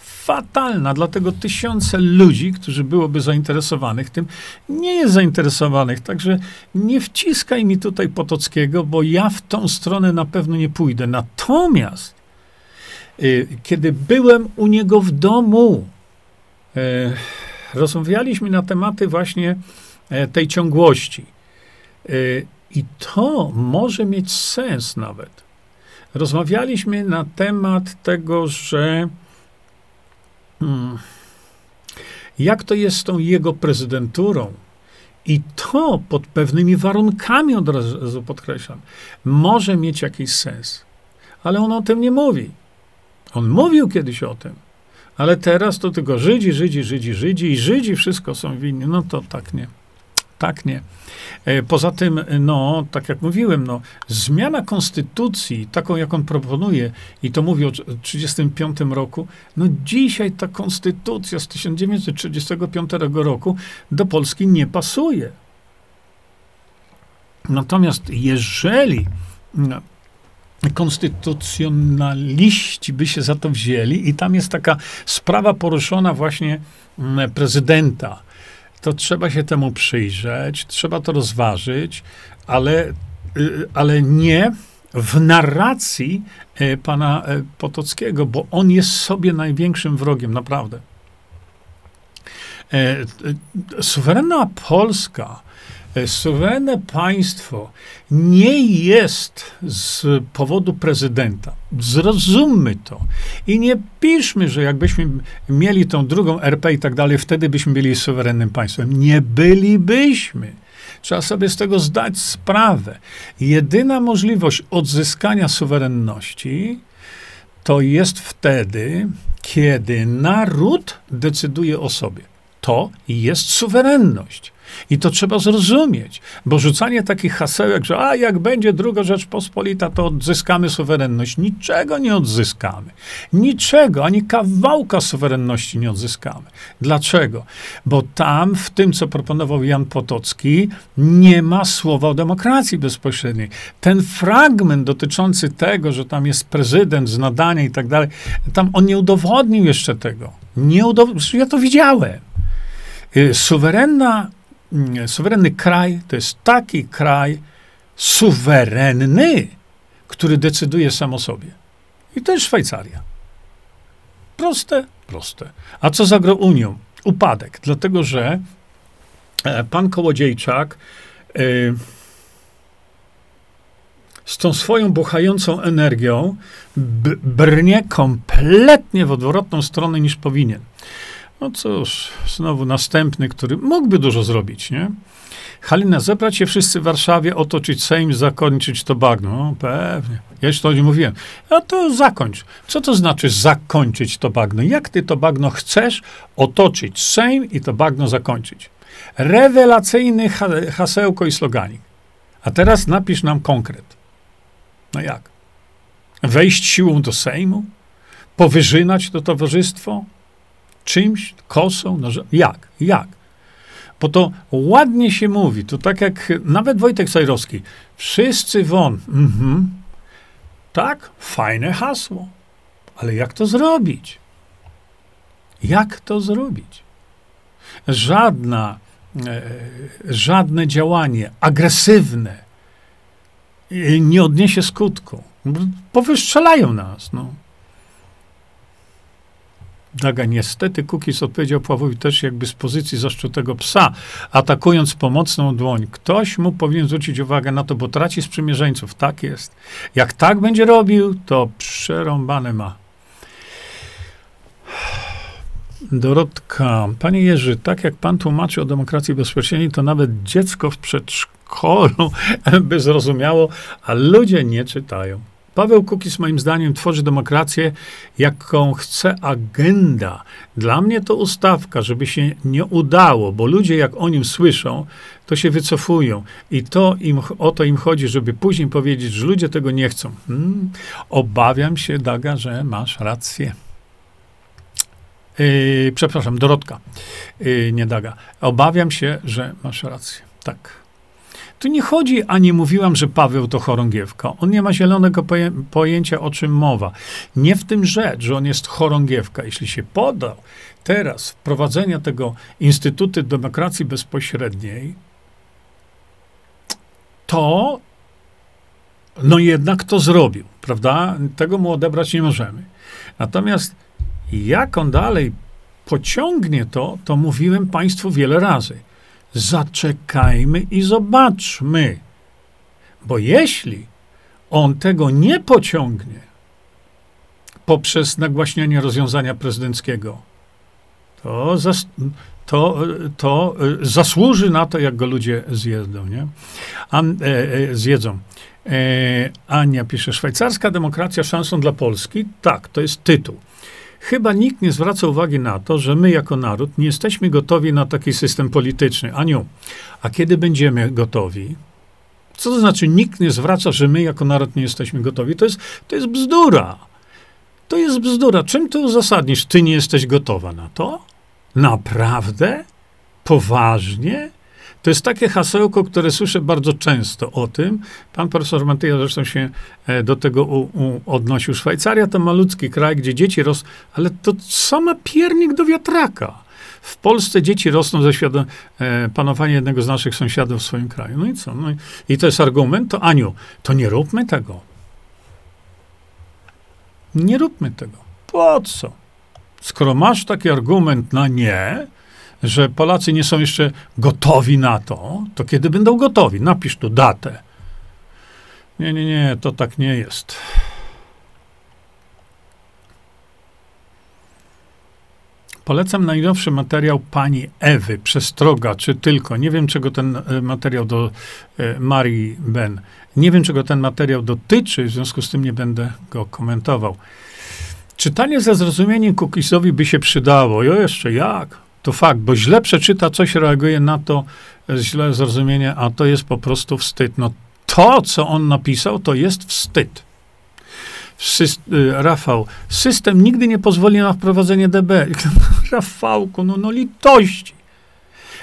fatalna, dlatego tysiące ludzi, którzy byłoby zainteresowanych tym, nie jest zainteresowanych. Także nie wciskaj mi tutaj Potockiego, bo ja w tą stronę na pewno nie pójdę. Natomiast kiedy byłem u niego w domu, y, rozmawialiśmy na tematy właśnie y, tej ciągłości. I to może mieć sens nawet. Rozmawialiśmy na temat tego, że Hmm. Jak to jest z tą jego prezydenturą? I to pod pewnymi warunkami, od razu podkreślam, może mieć jakiś sens. Ale on o tym nie mówi. On mówił kiedyś o tym, ale teraz to tylko Żydzi, Żydzi, Żydzi, Żydzi i Żydzi wszystko są winni. No to tak nie. Tak nie. E, poza tym, no, tak jak mówiłem, no, zmiana konstytucji, taką jak on proponuje, i to mówi o 1935 roku, no dzisiaj ta konstytucja z 1935 roku do Polski nie pasuje. Natomiast jeżeli no, konstytucjonaliści by się za to wzięli, i tam jest taka sprawa poruszona właśnie mm, prezydenta, to trzeba się temu przyjrzeć, trzeba to rozważyć, ale, y, ale nie w narracji e, pana e, Potockiego, bo on jest sobie największym wrogiem, naprawdę. E, suwerenna Polska suwerenne państwo nie jest z powodu prezydenta. Zrozummy to. I nie piszmy, że jakbyśmy mieli tą drugą RP i tak dalej, wtedy byśmy byli suwerennym państwem. Nie bylibyśmy. Trzeba sobie z tego zdać sprawę. Jedyna możliwość odzyskania suwerenności to jest wtedy, kiedy naród decyduje o sobie. To jest suwerenność. I to trzeba zrozumieć, bo rzucanie takich hasełek, że a jak będzie druga Rzeczpospolita, to odzyskamy suwerenność. Niczego nie odzyskamy. Niczego, ani kawałka suwerenności nie odzyskamy. Dlaczego? Bo tam, w tym, co proponował Jan Potocki, nie ma słowa o demokracji bezpośredniej. Ten fragment dotyczący tego, że tam jest prezydent z nadania i tak dalej, tam on nie udowodnił jeszcze tego. Nie udowodnił, ja to widziałem. Y, suwerenna suwerenny kraj to jest taki kraj suwerenny, który decyduje sam o sobie. I to jest Szwajcaria. Proste, proste. A co za Unią? Upadek, dlatego że e, pan Kołodziejczak e, z tą swoją buchającą energią brnie kompletnie w odwrotną stronę niż powinien. No cóż, znowu następny, który mógłby dużo zrobić, nie? Halina, zebrać się wszyscy w Warszawie, otoczyć Sejm, zakończyć to bagno. No, pewnie. Ja już to nie mówiłem. A to zakończ. Co to znaczy zakończyć to bagno? Jak ty to bagno chcesz otoczyć Sejm i to bagno zakończyć? Rewelacyjny hasełko i sloganik. A teraz napisz nam konkret. No jak? Wejść siłą do Sejmu? Powyżynać to towarzystwo? Czymś? Kosą? Noże? Jak? Jak? Bo to ładnie się mówi. To tak jak nawet Wojtek Sajrowski. Wszyscy won. Mhm. Tak, fajne hasło. Ale jak to zrobić? Jak to zrobić? Żadna, e, żadne działanie agresywne e, nie odniesie skutku. Powystrzelają nas. No. Daga, niestety Kukis odpowiedział Pawłowi też jakby z pozycji zaszczutego psa, atakując pomocną dłoń. Ktoś mu powinien zwrócić uwagę na to, bo traci sprzymierzeńców. Tak jest. Jak tak będzie robił, to przerąbane ma. Dorotka, panie Jerzy, tak jak pan tłumaczy o demokracji bezpośredniej, to nawet dziecko w przedszkolu (laughs) by zrozumiało, a ludzie nie czytają. Paweł Kukiz moim zdaniem tworzy demokrację, jaką chce agenda. Dla mnie to ustawka, żeby się nie udało, bo ludzie jak o nim słyszą, to się wycofują. I to im, o to im chodzi, żeby później powiedzieć, że ludzie tego nie chcą. Hmm, obawiam się, Daga, że masz rację. Yy, przepraszam, Dorotka, yy, nie Daga. Obawiam się, że masz rację. Tak. Tu nie chodzi, ani mówiłam, że Paweł to chorągiewka. On nie ma zielonego poję pojęcia, o czym mowa. Nie w tym rzecz, że on jest chorągiewka. Jeśli się podał teraz wprowadzenia tego Instytutu Demokracji Bezpośredniej, to no jednak to zrobił, prawda? Tego mu odebrać nie możemy. Natomiast jak on dalej pociągnie to, to mówiłem Państwu wiele razy zaczekajmy i zobaczmy. Bo jeśli on tego nie pociągnie poprzez nagłaśnianie rozwiązania prezydenckiego, to, zas, to, to e, zasłuży na to, jak go ludzie zjedzą. Nie? E, e, zjedzą. E, Ania pisze, szwajcarska demokracja szansą dla Polski? Tak, to jest tytuł. Chyba nikt nie zwraca uwagi na to, że my jako naród nie jesteśmy gotowi na taki system polityczny. Aniu, a kiedy będziemy gotowi? Co to znaczy nikt nie zwraca, że my jako naród nie jesteśmy gotowi? To jest, to jest bzdura. To jest bzdura. Czym to uzasadnisz? Ty nie jesteś gotowa na to? Naprawdę? Poważnie? To jest takie hasełko, które słyszę bardzo często o tym. Pan profesor Matyja zresztą się e, do tego u, u odnosił. Szwajcaria to malutki kraj, gdzie dzieci rosną, ale to sama piernik do wiatraka. W Polsce dzieci rosną ze świadom, e, panowania jednego z naszych sąsiadów w swoim kraju. No i co? No i, i to jest argument, to Aniu, to nie róbmy tego. Nie róbmy tego. Po co? Skoro masz taki argument na nie, że Polacy nie są jeszcze gotowi na to, to kiedy będą gotowi? Napisz tu datę. Nie, nie, nie, to tak nie jest. Polecam najnowszy materiał pani Ewy, Przestroga, czy tylko. Nie wiem, czego ten e, materiał do e, Marii Ben. Nie wiem, czego ten materiał dotyczy, w związku z tym nie będę go komentował. Czytanie ze zrozumieniem Kukisowi by się przydało. Jo, jeszcze jak? To fakt, bo źle przeczyta coś, reaguje na to źle zrozumienie, a to jest po prostu wstyd. No to, co on napisał, to jest wstyd. Syst y, Rafał, system nigdy nie pozwoli na wprowadzenie DB. (laughs) Rafałku, no, no litości.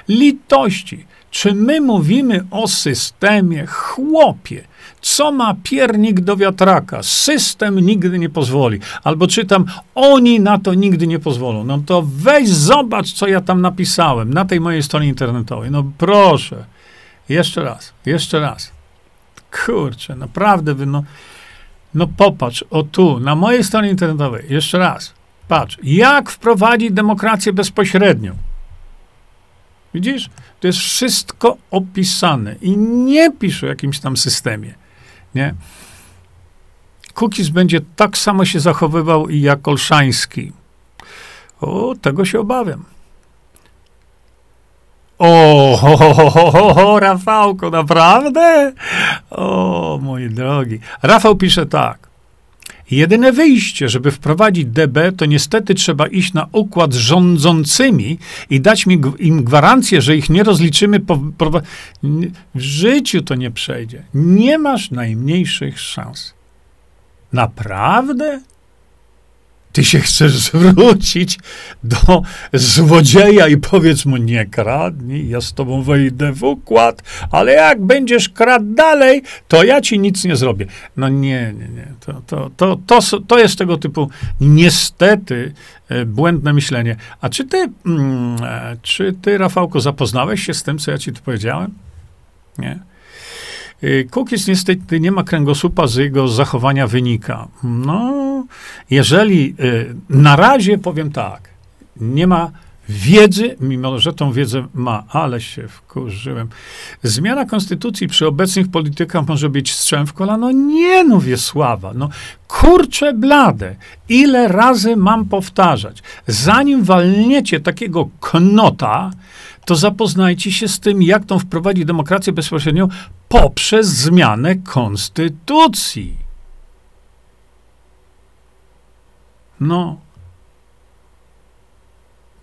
Litości. Czy my mówimy o systemie? Chłopie, co ma piernik do wiatraka? System nigdy nie pozwoli. Albo czytam, oni na to nigdy nie pozwolą. No to weź zobacz, co ja tam napisałem na tej mojej stronie internetowej. No proszę. Jeszcze raz, jeszcze raz. Kurczę, naprawdę, no, no popatrz, o tu, na mojej stronie internetowej, jeszcze raz, patrz, jak wprowadzić demokrację bezpośrednią. Widzisz? To jest wszystko opisane i nie pisze o jakimś tam systemie. Nie? Kukiz będzie tak samo się zachowywał jak Olszański. O, tego się obawiam. O, ho, ho, ho, ho, Rafałko, naprawdę? O, moi drogi. Rafał pisze tak. Jedyne wyjście, żeby wprowadzić DB, to niestety trzeba iść na układ z rządzącymi i dać im gwarancję, że ich nie rozliczymy. Po, po, w życiu to nie przejdzie. Nie masz najmniejszych szans. Naprawdę? Ty się chcesz zwrócić do złodzieja i powiedz mu, nie kradnij, ja z tobą wejdę w układ, ale jak będziesz kradł dalej, to ja ci nic nie zrobię. No nie, nie, nie. To, to, to, to, to jest tego typu niestety e, błędne myślenie. A czy ty, mm, e, czy ty, Rafałko, zapoznałeś się z tym, co ja ci tu powiedziałem? Nie. Kukiz niestety nie ma kręgosłupa, z jego zachowania wynika. No, jeżeli y, na razie powiem tak, nie ma wiedzy, mimo że tą wiedzę ma, ale się wkurzyłem. Zmiana konstytucji przy obecnych politykach może być strzem w kolano? Nie, no Wiesława, no kurcze blade. Ile razy mam powtarzać? Zanim walniecie takiego knota, to zapoznajcie się z tym, jak tą wprowadzić demokrację bezpośrednią poprzez zmianę konstytucji. No.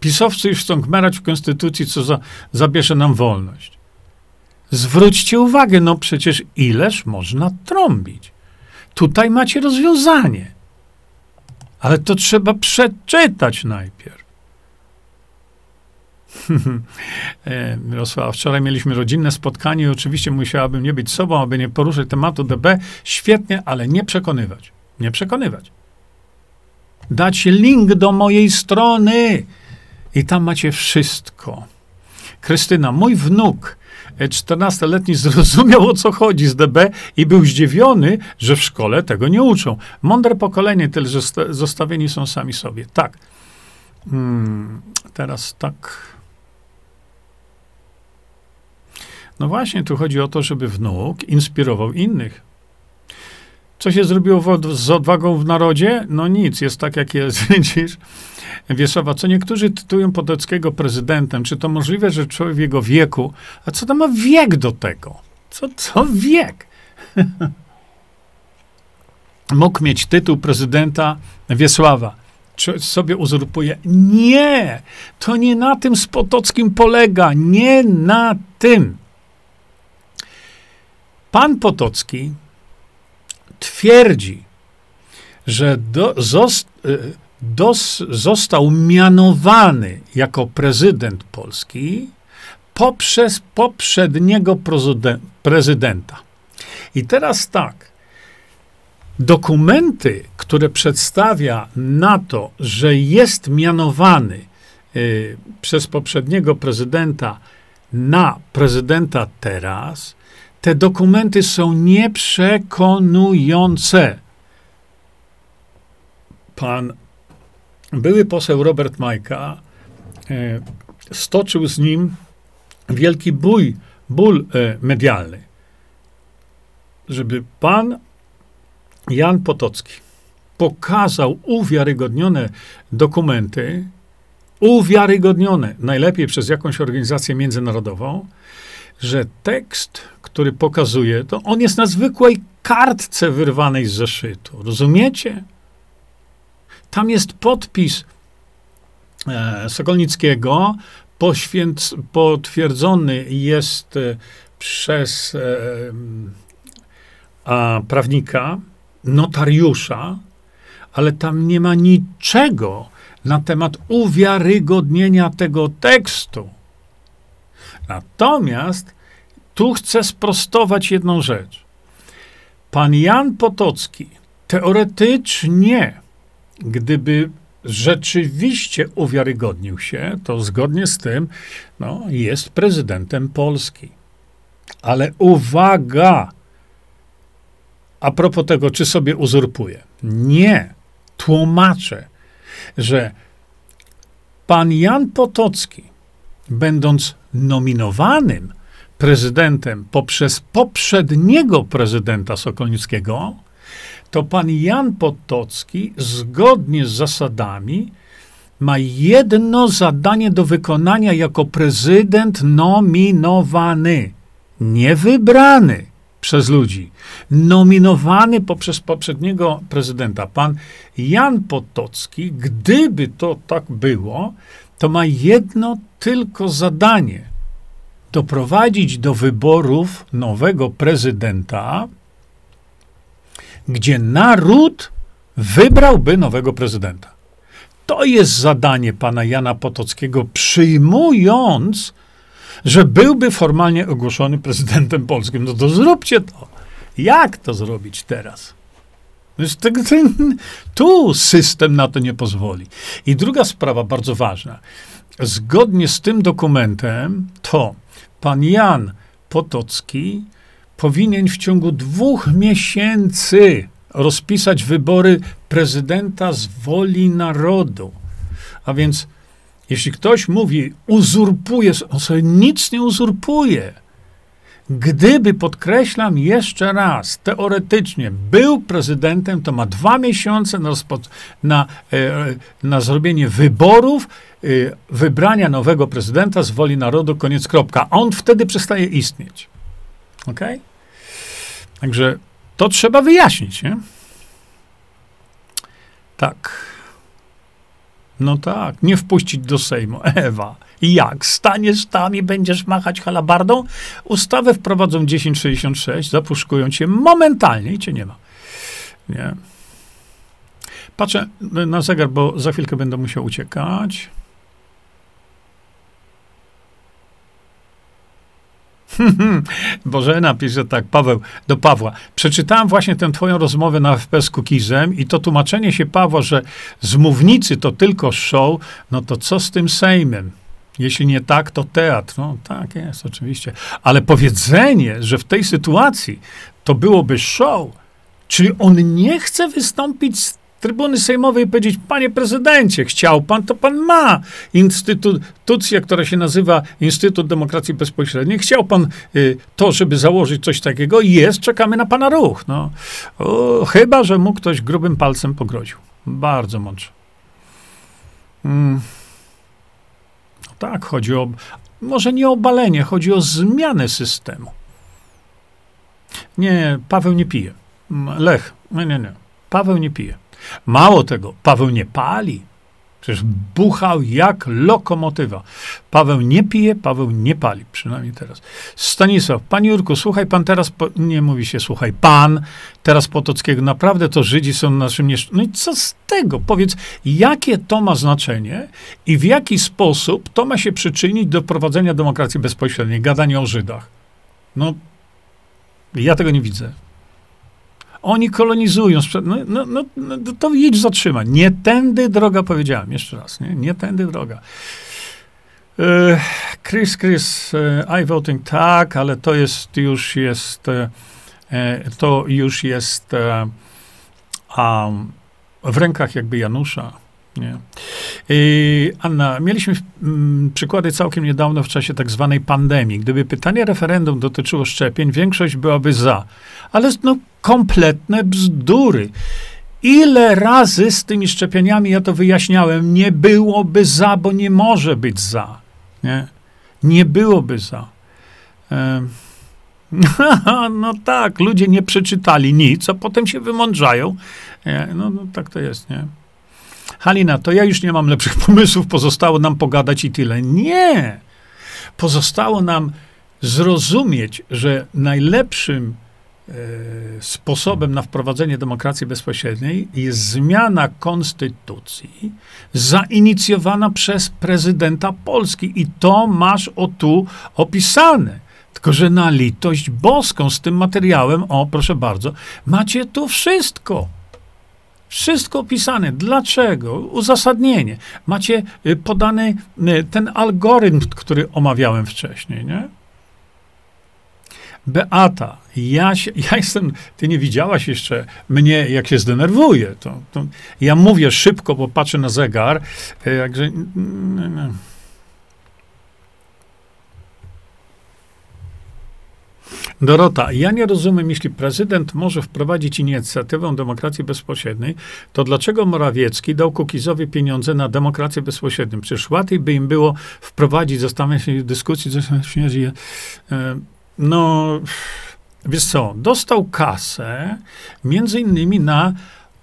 Pisowcy już chcą gmerać w konstytucji, co za, zabierze nam wolność. Zwróćcie uwagę, no przecież ileż można trąbić. Tutaj macie rozwiązanie. Ale to trzeba przeczytać najpierw. (laughs) E, Mirosław, wczoraj mieliśmy rodzinne spotkanie i oczywiście musiałabym nie być sobą, aby nie poruszyć tematu DB. Świetnie, ale nie przekonywać. Nie przekonywać. Dać link do mojej strony i tam macie wszystko. Krystyna, mój wnuk 14-letni zrozumiał o co chodzi z DB i był zdziwiony, że w szkole tego nie uczą. Mądre pokolenie, tyle że zostawieni są sami sobie. Tak. Hmm, teraz tak. No właśnie, tu chodzi o to, żeby wnuk inspirował innych. Co się zrobiło z odwagą w narodzie? No nic, jest tak, jak jest. (laughs) Widzisz? Wiesława, co niektórzy tytułują Podeckiego prezydentem. Czy to możliwe, że człowiek w jego wieku, a co to ma wiek do tego? Co, co wiek? (laughs) Mógł mieć tytuł prezydenta Wiesława. Czy sobie uzurpuje? Nie! To nie na tym z Potockim polega. Nie na tym. Pan Potocki twierdzi, że do, zost, y, dos, został mianowany jako prezydent Polski poprzez poprzedniego prezydenta. I teraz tak. Dokumenty, które przedstawia na to, że jest mianowany y, przez poprzedniego prezydenta na prezydenta teraz, te dokumenty są nieprzekonujące. Pan były poseł Robert Majka e, stoczył z nim wielki bój, ból e, medialny, żeby pan Jan Potocki pokazał uwiarygodnione dokumenty, uwiarygodnione, najlepiej przez jakąś organizację międzynarodową, że tekst, który pokazuje, to on jest na zwykłej kartce wyrwanej z zeszytu. Rozumiecie? Tam jest podpis e, Sokolnickiego, poświęc, potwierdzony jest e, przez e, a, prawnika, notariusza, ale tam nie ma niczego na temat uwiarygodnienia tego tekstu. Natomiast tu chcę sprostować jedną rzecz. Pan Jan Potocki teoretycznie, gdyby rzeczywiście uwiarygodnił się, to zgodnie z tym no, jest prezydentem Polski. Ale uwaga! A propos tego, czy sobie uzurpuje. Nie. Tłumaczę, że pan Jan Potocki, będąc nominowanym prezydentem poprzez poprzedniego prezydenta Sokolnickiego, to pan Jan Potocki zgodnie z zasadami ma jedno zadanie do wykonania jako prezydent nominowany, nie wybrany przez ludzi, nominowany poprzez poprzedniego prezydenta. Pan Jan Potocki, gdyby to tak było, to ma jedno tylko zadanie: doprowadzić do wyborów nowego prezydenta gdzie naród wybrałby nowego prezydenta. To jest zadanie pana Jana Potockiego, przyjmując, że byłby formalnie ogłoszony prezydentem polskim. No to zróbcie to. Jak to zrobić teraz? Tu system na to nie pozwoli. I druga sprawa bardzo ważna. Zgodnie z tym dokumentem, to pan Jan Potocki powinien w ciągu dwóch miesięcy rozpisać wybory prezydenta z woli narodu. A więc, jeśli ktoś mówi, uzurpuje, on sobie nic nie uzurpuje. Gdyby, podkreślam jeszcze raz, teoretycznie był prezydentem, to ma dwa miesiące na, na, e, na zrobienie wyborów, e, wybrania nowego prezydenta z woli narodu, koniec kropka. On wtedy przestaje istnieć. Ok? Także to trzeba wyjaśnić, nie? Tak. No tak, nie wpuścić do Sejmu. (laughs) Ewa, jak? Staniesz tam i będziesz machać halabardą? Ustawę wprowadzą 1066, zapuszkują cię momentalnie i cię nie ma. Nie. Patrzę na zegar, bo za chwilkę będę musiał uciekać. (laughs) Bożena pisze tak, Paweł, do Pawła. Przeczytałem właśnie tę twoją rozmowę na FP z Kukizem i to tłumaczenie się Pawła, że z mównicy to tylko show, no to co z tym Sejmem? Jeśli nie tak, to teatr. No tak jest, oczywiście. Ale powiedzenie, że w tej sytuacji to byłoby show, czyli on nie chce wystąpić z trybuny sejmowej i powiedzieć, panie prezydencie, chciał pan, to pan ma instytucję, która się nazywa Instytut Demokracji Bezpośredniej. Chciał pan y, to, żeby założyć coś takiego. Jest, czekamy na pana ruch. No. O, chyba, że mu ktoś grubym palcem pogroził. Bardzo mądrze. Mm. Tak, chodzi o, może nie o balenie, chodzi o zmianę systemu. Nie, Paweł nie pije. Lech, nie, nie, nie. Paweł nie pije. Mało tego, Paweł nie pali. Przecież buchał jak lokomotywa. Paweł nie pije, Paweł nie pali, przynajmniej teraz. Stanisław, panie Jurku, słuchaj pan teraz, po, nie mówi się słuchaj pan, teraz Potockiego, naprawdę to Żydzi są naszym niesz... No i co z tego? Powiedz, jakie to ma znaczenie i w jaki sposób to ma się przyczynić do prowadzenia demokracji bezpośredniej, gadania o Żydach? No, ja tego nie widzę. Oni kolonizują. No, no, no, no to idź zatrzymać. Nie tędy droga, powiedziałem jeszcze raz. Nie, nie tędy droga. E, Chris, Chris, e, I voting tak, ale to jest już jest, e, to już jest um, w rękach jakby Janusza. Nie. Anna, mieliśmy mm, przykłady całkiem niedawno w czasie tak zwanej pandemii. Gdyby pytanie referendum dotyczyło szczepień, większość byłaby za. Ale no, kompletne bzdury. Ile razy z tymi szczepieniami ja to wyjaśniałem, nie byłoby za, bo nie może być za. Nie, nie byłoby za. (laughs) no tak, ludzie nie przeczytali nic, a potem się wymądrzają. No, no tak to jest, nie? Halina, to ja już nie mam lepszych (laughs) pomysłów, pozostało nam pogadać i tyle. Nie! Pozostało nam zrozumieć, że najlepszym e, sposobem na wprowadzenie demokracji bezpośredniej jest zmiana konstytucji zainicjowana przez prezydenta Polski. I to masz o tu opisane. Tylko, że na litość boską z tym materiałem, o proszę bardzo, macie tu wszystko. Wszystko opisane. Dlaczego? Uzasadnienie. Macie y, podany y, ten algorytm, który omawiałem wcześniej, nie? Beata, ja, się, (laughs) ja jestem, ty nie widziałaś jeszcze mnie, jak się zdenerwuję. To, to ja mówię szybko, bo patrzę na zegar, jakże... Dorota, ja nie rozumiem, jeśli prezydent może wprowadzić inicjatywę demokracji bezpośredniej, to dlaczego Morawiecki dał Kukizowi pieniądze na demokrację bezpośrednią? Przecież łatwiej by im było wprowadzić, zastanawiać się w dyskusji, zastanawiać się, e, no, wiesz co, dostał kasę między innymi na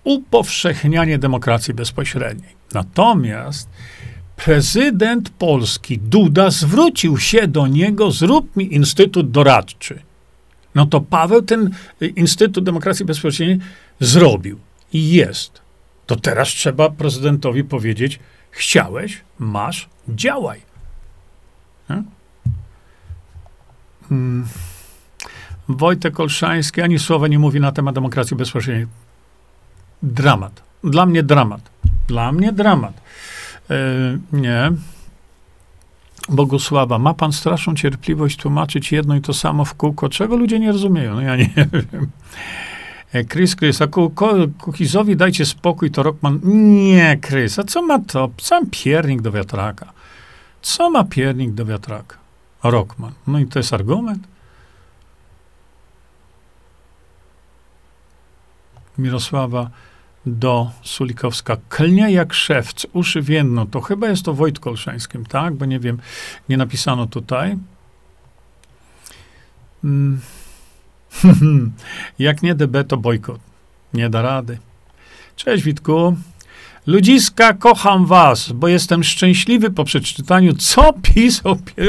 upowszechnianie demokracji bezpośredniej. Natomiast prezydent Polski Duda zwrócił się do niego, zrób mi instytut doradczy. No to Paweł ten Instytut Demokracji Bezpośredniej zrobił i jest. To teraz trzeba prezydentowi powiedzieć: chciałeś, masz, działaj. Hmm. Wojtek Olszański ani słowa nie mówi na temat demokracji bezpośredniej. Dramat. Dla mnie dramat. Dla mnie dramat. Yy, nie. Bogusława, ma pan straszną cierpliwość tłumaczyć jedno i to samo w kółko, czego ludzie nie rozumieją? No ja nie (laughs) wiem. E, Chris, Chris, a Kukizowi dajcie spokój, to Rockman. Nie, Chris, a co ma to? Sam piernik do wiatraka. Co ma piernik do wiatraka? Rockman. No i to jest argument? Mirosława do Sulikowska. Klnie jak szewc, uszy więdną. To chyba jest to Wojtko Olszańskim, tak? Bo nie wiem, nie napisano tutaj. Hmm. (laughs) jak nie DB, to bojkot. Nie da rady. Cześć Witku. Ludziska, kocham was, bo jestem szczęśliwy po przeczytaniu, co PiS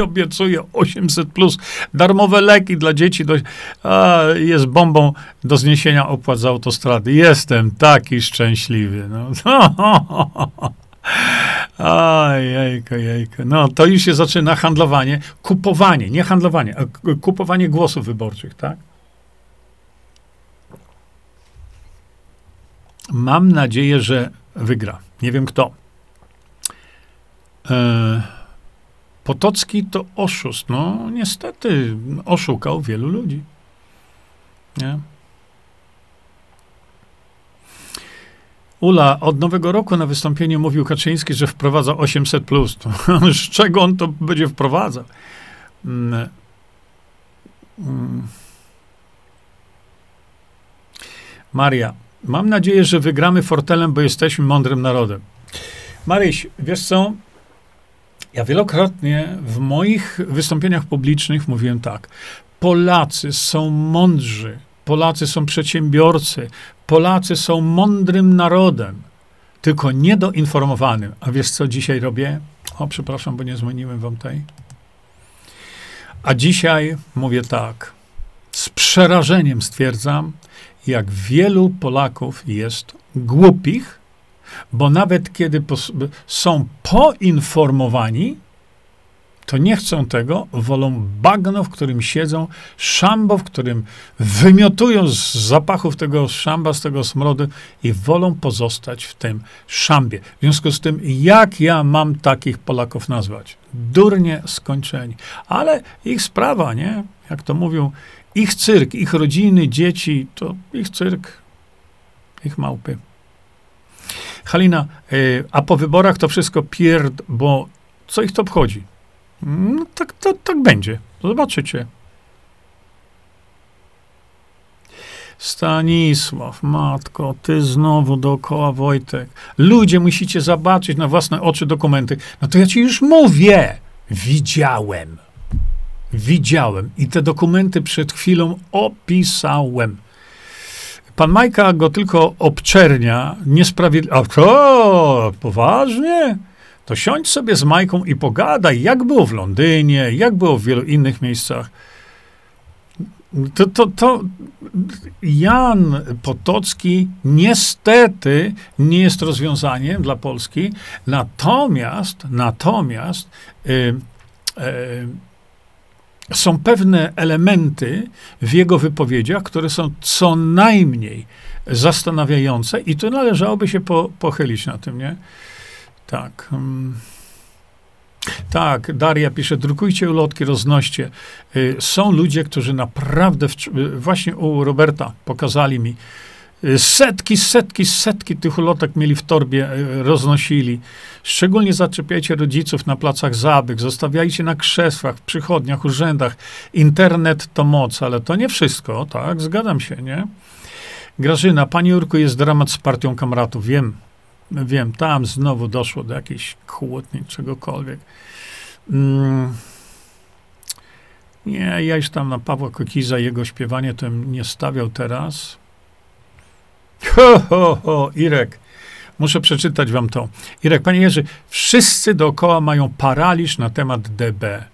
obiecuje 800+, plus, darmowe leki dla dzieci, do, a, jest bombą do zniesienia opłat za autostrady. Jestem taki szczęśliwy. No. (laughs) Aj, jejka, jejka. No, to już się zaczyna handlowanie, kupowanie, nie handlowanie, a kupowanie głosów wyborczych, tak? Mam nadzieję, że wygra. Nie wiem kto. E, Potocki to oszust. No, niestety oszukał wielu ludzi. Nie? Ula, od nowego roku na wystąpieniu mówił Kaczyński, że wprowadza 800. Plus. (laughs) z czego on to będzie wprowadzał? Mm. Mm. Maria, Mam nadzieję, że wygramy fortelem, bo jesteśmy mądrym narodem. Maryś, wiesz co? Ja wielokrotnie w moich wystąpieniach publicznych mówiłem tak. Polacy są mądrzy, Polacy są przedsiębiorcy, Polacy są mądrym narodem, tylko niedoinformowanym. A wiesz, co dzisiaj robię? O, przepraszam, bo nie zmieniłem wam tej. A dzisiaj mówię tak. Z przerażeniem stwierdzam, jak wielu Polaków jest głupich, bo nawet kiedy są poinformowani, to nie chcą tego, wolą bagno, w którym siedzą, szambo, w którym wymiotują z zapachów tego szamba, z tego smrodu i wolą pozostać w tym szambie. W związku z tym, jak ja mam takich Polaków nazwać? Durnie skończeni. Ale ich sprawa, nie? Jak to mówią, ich cyrk, ich rodziny, dzieci, to ich cyrk, ich małpy. Halina, y, a po wyborach to wszystko pierd, bo co ich to obchodzi? No, tak, to, tak będzie. Zobaczycie. Stanisław, matko, ty znowu dookoła Wojtek. Ludzie, musicie zobaczyć na własne oczy dokumenty. No to ja ci już mówię. Widziałem. Widziałem i te dokumenty przed chwilą opisałem. Pan Majka go tylko obczernia niesprawiedliwie. A to poważnie? To siądź sobie z Majką i pogadaj, jak było w Londynie, jak było w wielu innych miejscach. To, to, to Jan Potocki niestety nie jest rozwiązaniem dla Polski, natomiast, natomiast yy, yy, są pewne elementy w jego wypowiedziach, które są co najmniej zastanawiające i tu należałoby się po, pochylić na tym, nie? Tak. Mm. Tak, Daria pisze, drukujcie ulotki, roznoście. Y, są ludzie, którzy naprawdę, w, właśnie u Roberta pokazali mi, Setki, setki, setki tych ulotek mieli w torbie, e, roznosili. Szczególnie zaczepiajcie rodziców na placach zabyg, zostawiajcie na krzesłach, w przychodniach, urzędach. Internet to moc, ale to nie wszystko, tak? Zgadzam się, nie? Grażyna, Pani Jurku, jest dramat z partią kamratów. Wiem, wiem, tam znowu doszło do jakiejś kłótni, czegokolwiek. Mm. Nie, ja już tam na Pawła Kokiza, jego śpiewanie to nie stawiał teraz. Ho, ho, ho, Irek. Muszę przeczytać wam to. Irek, panie Jerzy, wszyscy dookoła mają paraliż na temat DB.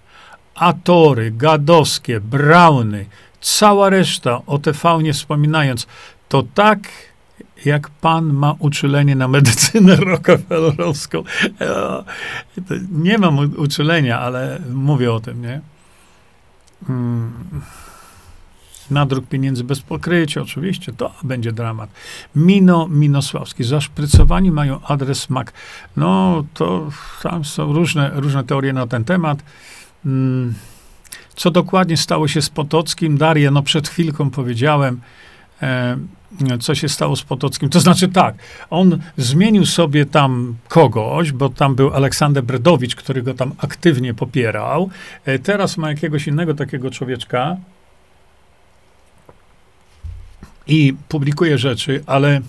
Atory, Gadowskie, Brauny, Cała reszta, o TV nie wspominając, to tak jak pan ma uczulenie na medycynę (laughs) rockefellerowską. E, nie mam uczulenia, ale mówię o tym, nie? Hmm. Nadruk pieniędzy bez pokrycia, oczywiście, to będzie dramat. Mino Minosławski, zaszprycowani mają adres MAC. No, to tam są różne, różne teorie na ten temat. Hmm. Co dokładnie stało się z Potockim? Daria, no przed chwilką powiedziałem, e, co się stało z Potockim. To znaczy tak, on zmienił sobie tam kogoś, bo tam był Aleksander Bredowicz, który go tam aktywnie popierał. E, teraz ma jakiegoś innego takiego człowieczka i publikuje rzeczy, ale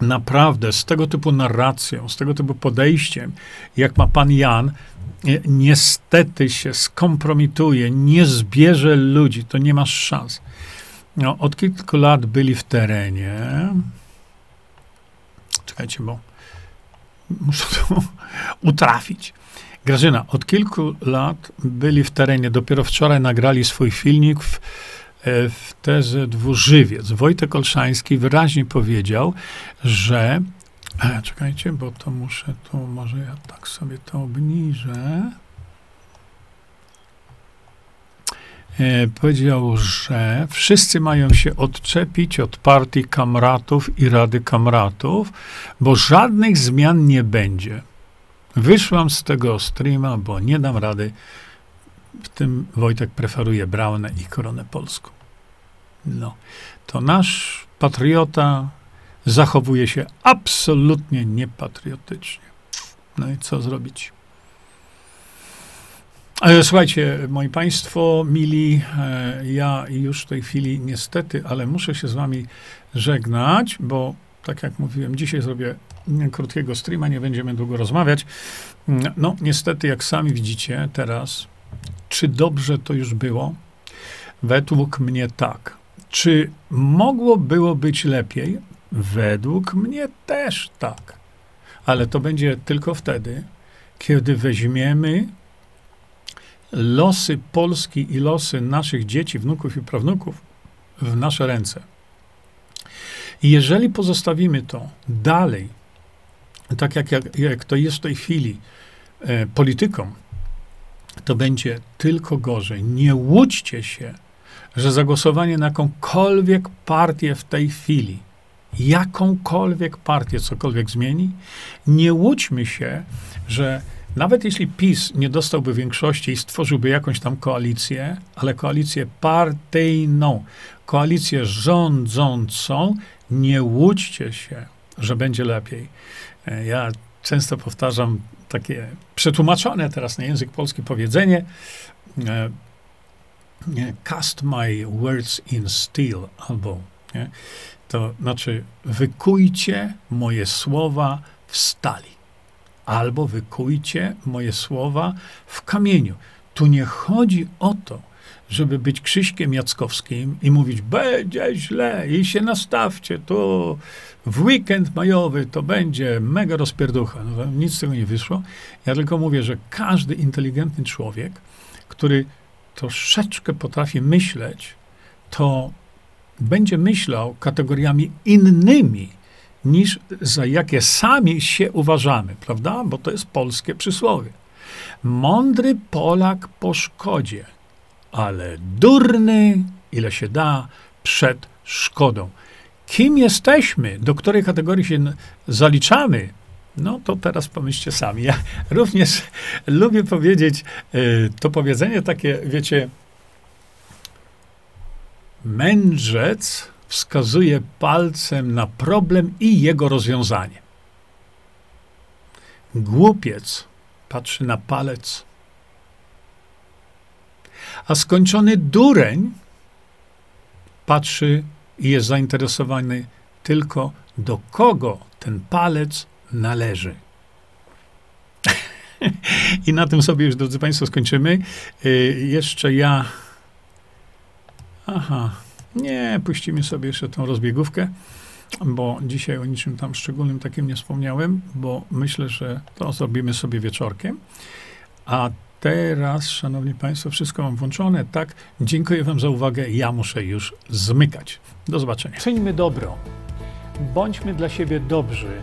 naprawdę z tego typu narracją, z tego typu podejściem, jak ma pan Jan, niestety się skompromituje, nie zbierze ludzi, to nie masz szans. No, od kilku lat byli w terenie. Czekajcie, bo muszę to (laughs) utrafić. Grażyna, od kilku lat byli w terenie. Dopiero wczoraj nagrali swój filmik w, e, w terze Dwużywiec. Wojtek Olszański wyraźnie powiedział, że E, czekajcie, bo to muszę, to może ja tak sobie to obniżę. E, powiedział, że wszyscy mają się odczepić od partii kamratów i Rady Kamratów, bo żadnych zmian nie będzie. Wyszłam z tego streama, bo nie dam rady. W tym Wojtek preferuje Braunę i Koronę Polską. No, to nasz patriota zachowuje się absolutnie niepatriotycznie. No i co zrobić? Ale słuchajcie, moi Państwo, mili, e, ja już w tej chwili niestety, ale muszę się z Wami żegnać, bo tak jak mówiłem, dzisiaj zrobię krótkiego streama, nie będziemy długo rozmawiać. No, niestety, jak sami widzicie teraz, czy dobrze to już było? Według mnie tak. Czy mogło było być lepiej? Według mnie też tak. Ale to będzie tylko wtedy, kiedy weźmiemy losy Polski i losy naszych dzieci, wnuków i prawnuków w nasze ręce. I jeżeli pozostawimy to dalej, tak jak, jak, jak to jest w tej chwili e, polityką, to będzie tylko gorzej. Nie łudźcie się, że zagłosowanie na jakąkolwiek partię w tej chwili jakąkolwiek partię cokolwiek zmieni, nie łudźmy się, że nawet jeśli PiS nie dostałby większości i stworzyłby jakąś tam koalicję, ale koalicję partyjną, koalicję rządzącą, nie łudźcie się, że będzie lepiej. E, ja często powtarzam takie przetłumaczone teraz na język polski powiedzenie e, cast my words in steel albo nie? To znaczy, wykujcie moje słowa w stali, albo wykujcie moje słowa w kamieniu. Tu nie chodzi o to, żeby być Krzyśkiem Jackowskim i mówić, będzie źle i się nastawcie, to w weekend majowy to będzie mega rozpierducha. No, nic z tego nie wyszło. Ja tylko mówię, że każdy inteligentny człowiek, który troszeczkę potrafi myśleć, to będzie myślał kategoriami innymi niż za jakie sami się uważamy, prawda? Bo to jest polskie przysłowie. Mądry Polak po szkodzie, ale durny, ile się da, przed szkodą. Kim jesteśmy, do której kategorii się zaliczamy, no to teraz pomyślcie sami. Ja również (laughs) lubię powiedzieć y, to powiedzenie takie, wiecie, Mędrzec wskazuje palcem na problem i jego rozwiązanie. Głupiec patrzy na palec, a skończony dureń patrzy i jest zainteresowany tylko do kogo ten palec należy. (laughs) I na tym sobie już, drodzy Państwo, skończymy. Y, jeszcze ja Aha, nie, puścimy sobie jeszcze tą rozbiegówkę, bo dzisiaj o niczym tam szczególnym takim nie wspomniałem, bo myślę, że to zrobimy sobie wieczorkiem. A Teraz, szanowni państwo, wszystko mam włączone. Tak, dziękuję wam za uwagę. Ja muszę już zmykać. Do zobaczenia. Czyńmy dobro. Bądźmy dla siebie dobrzy,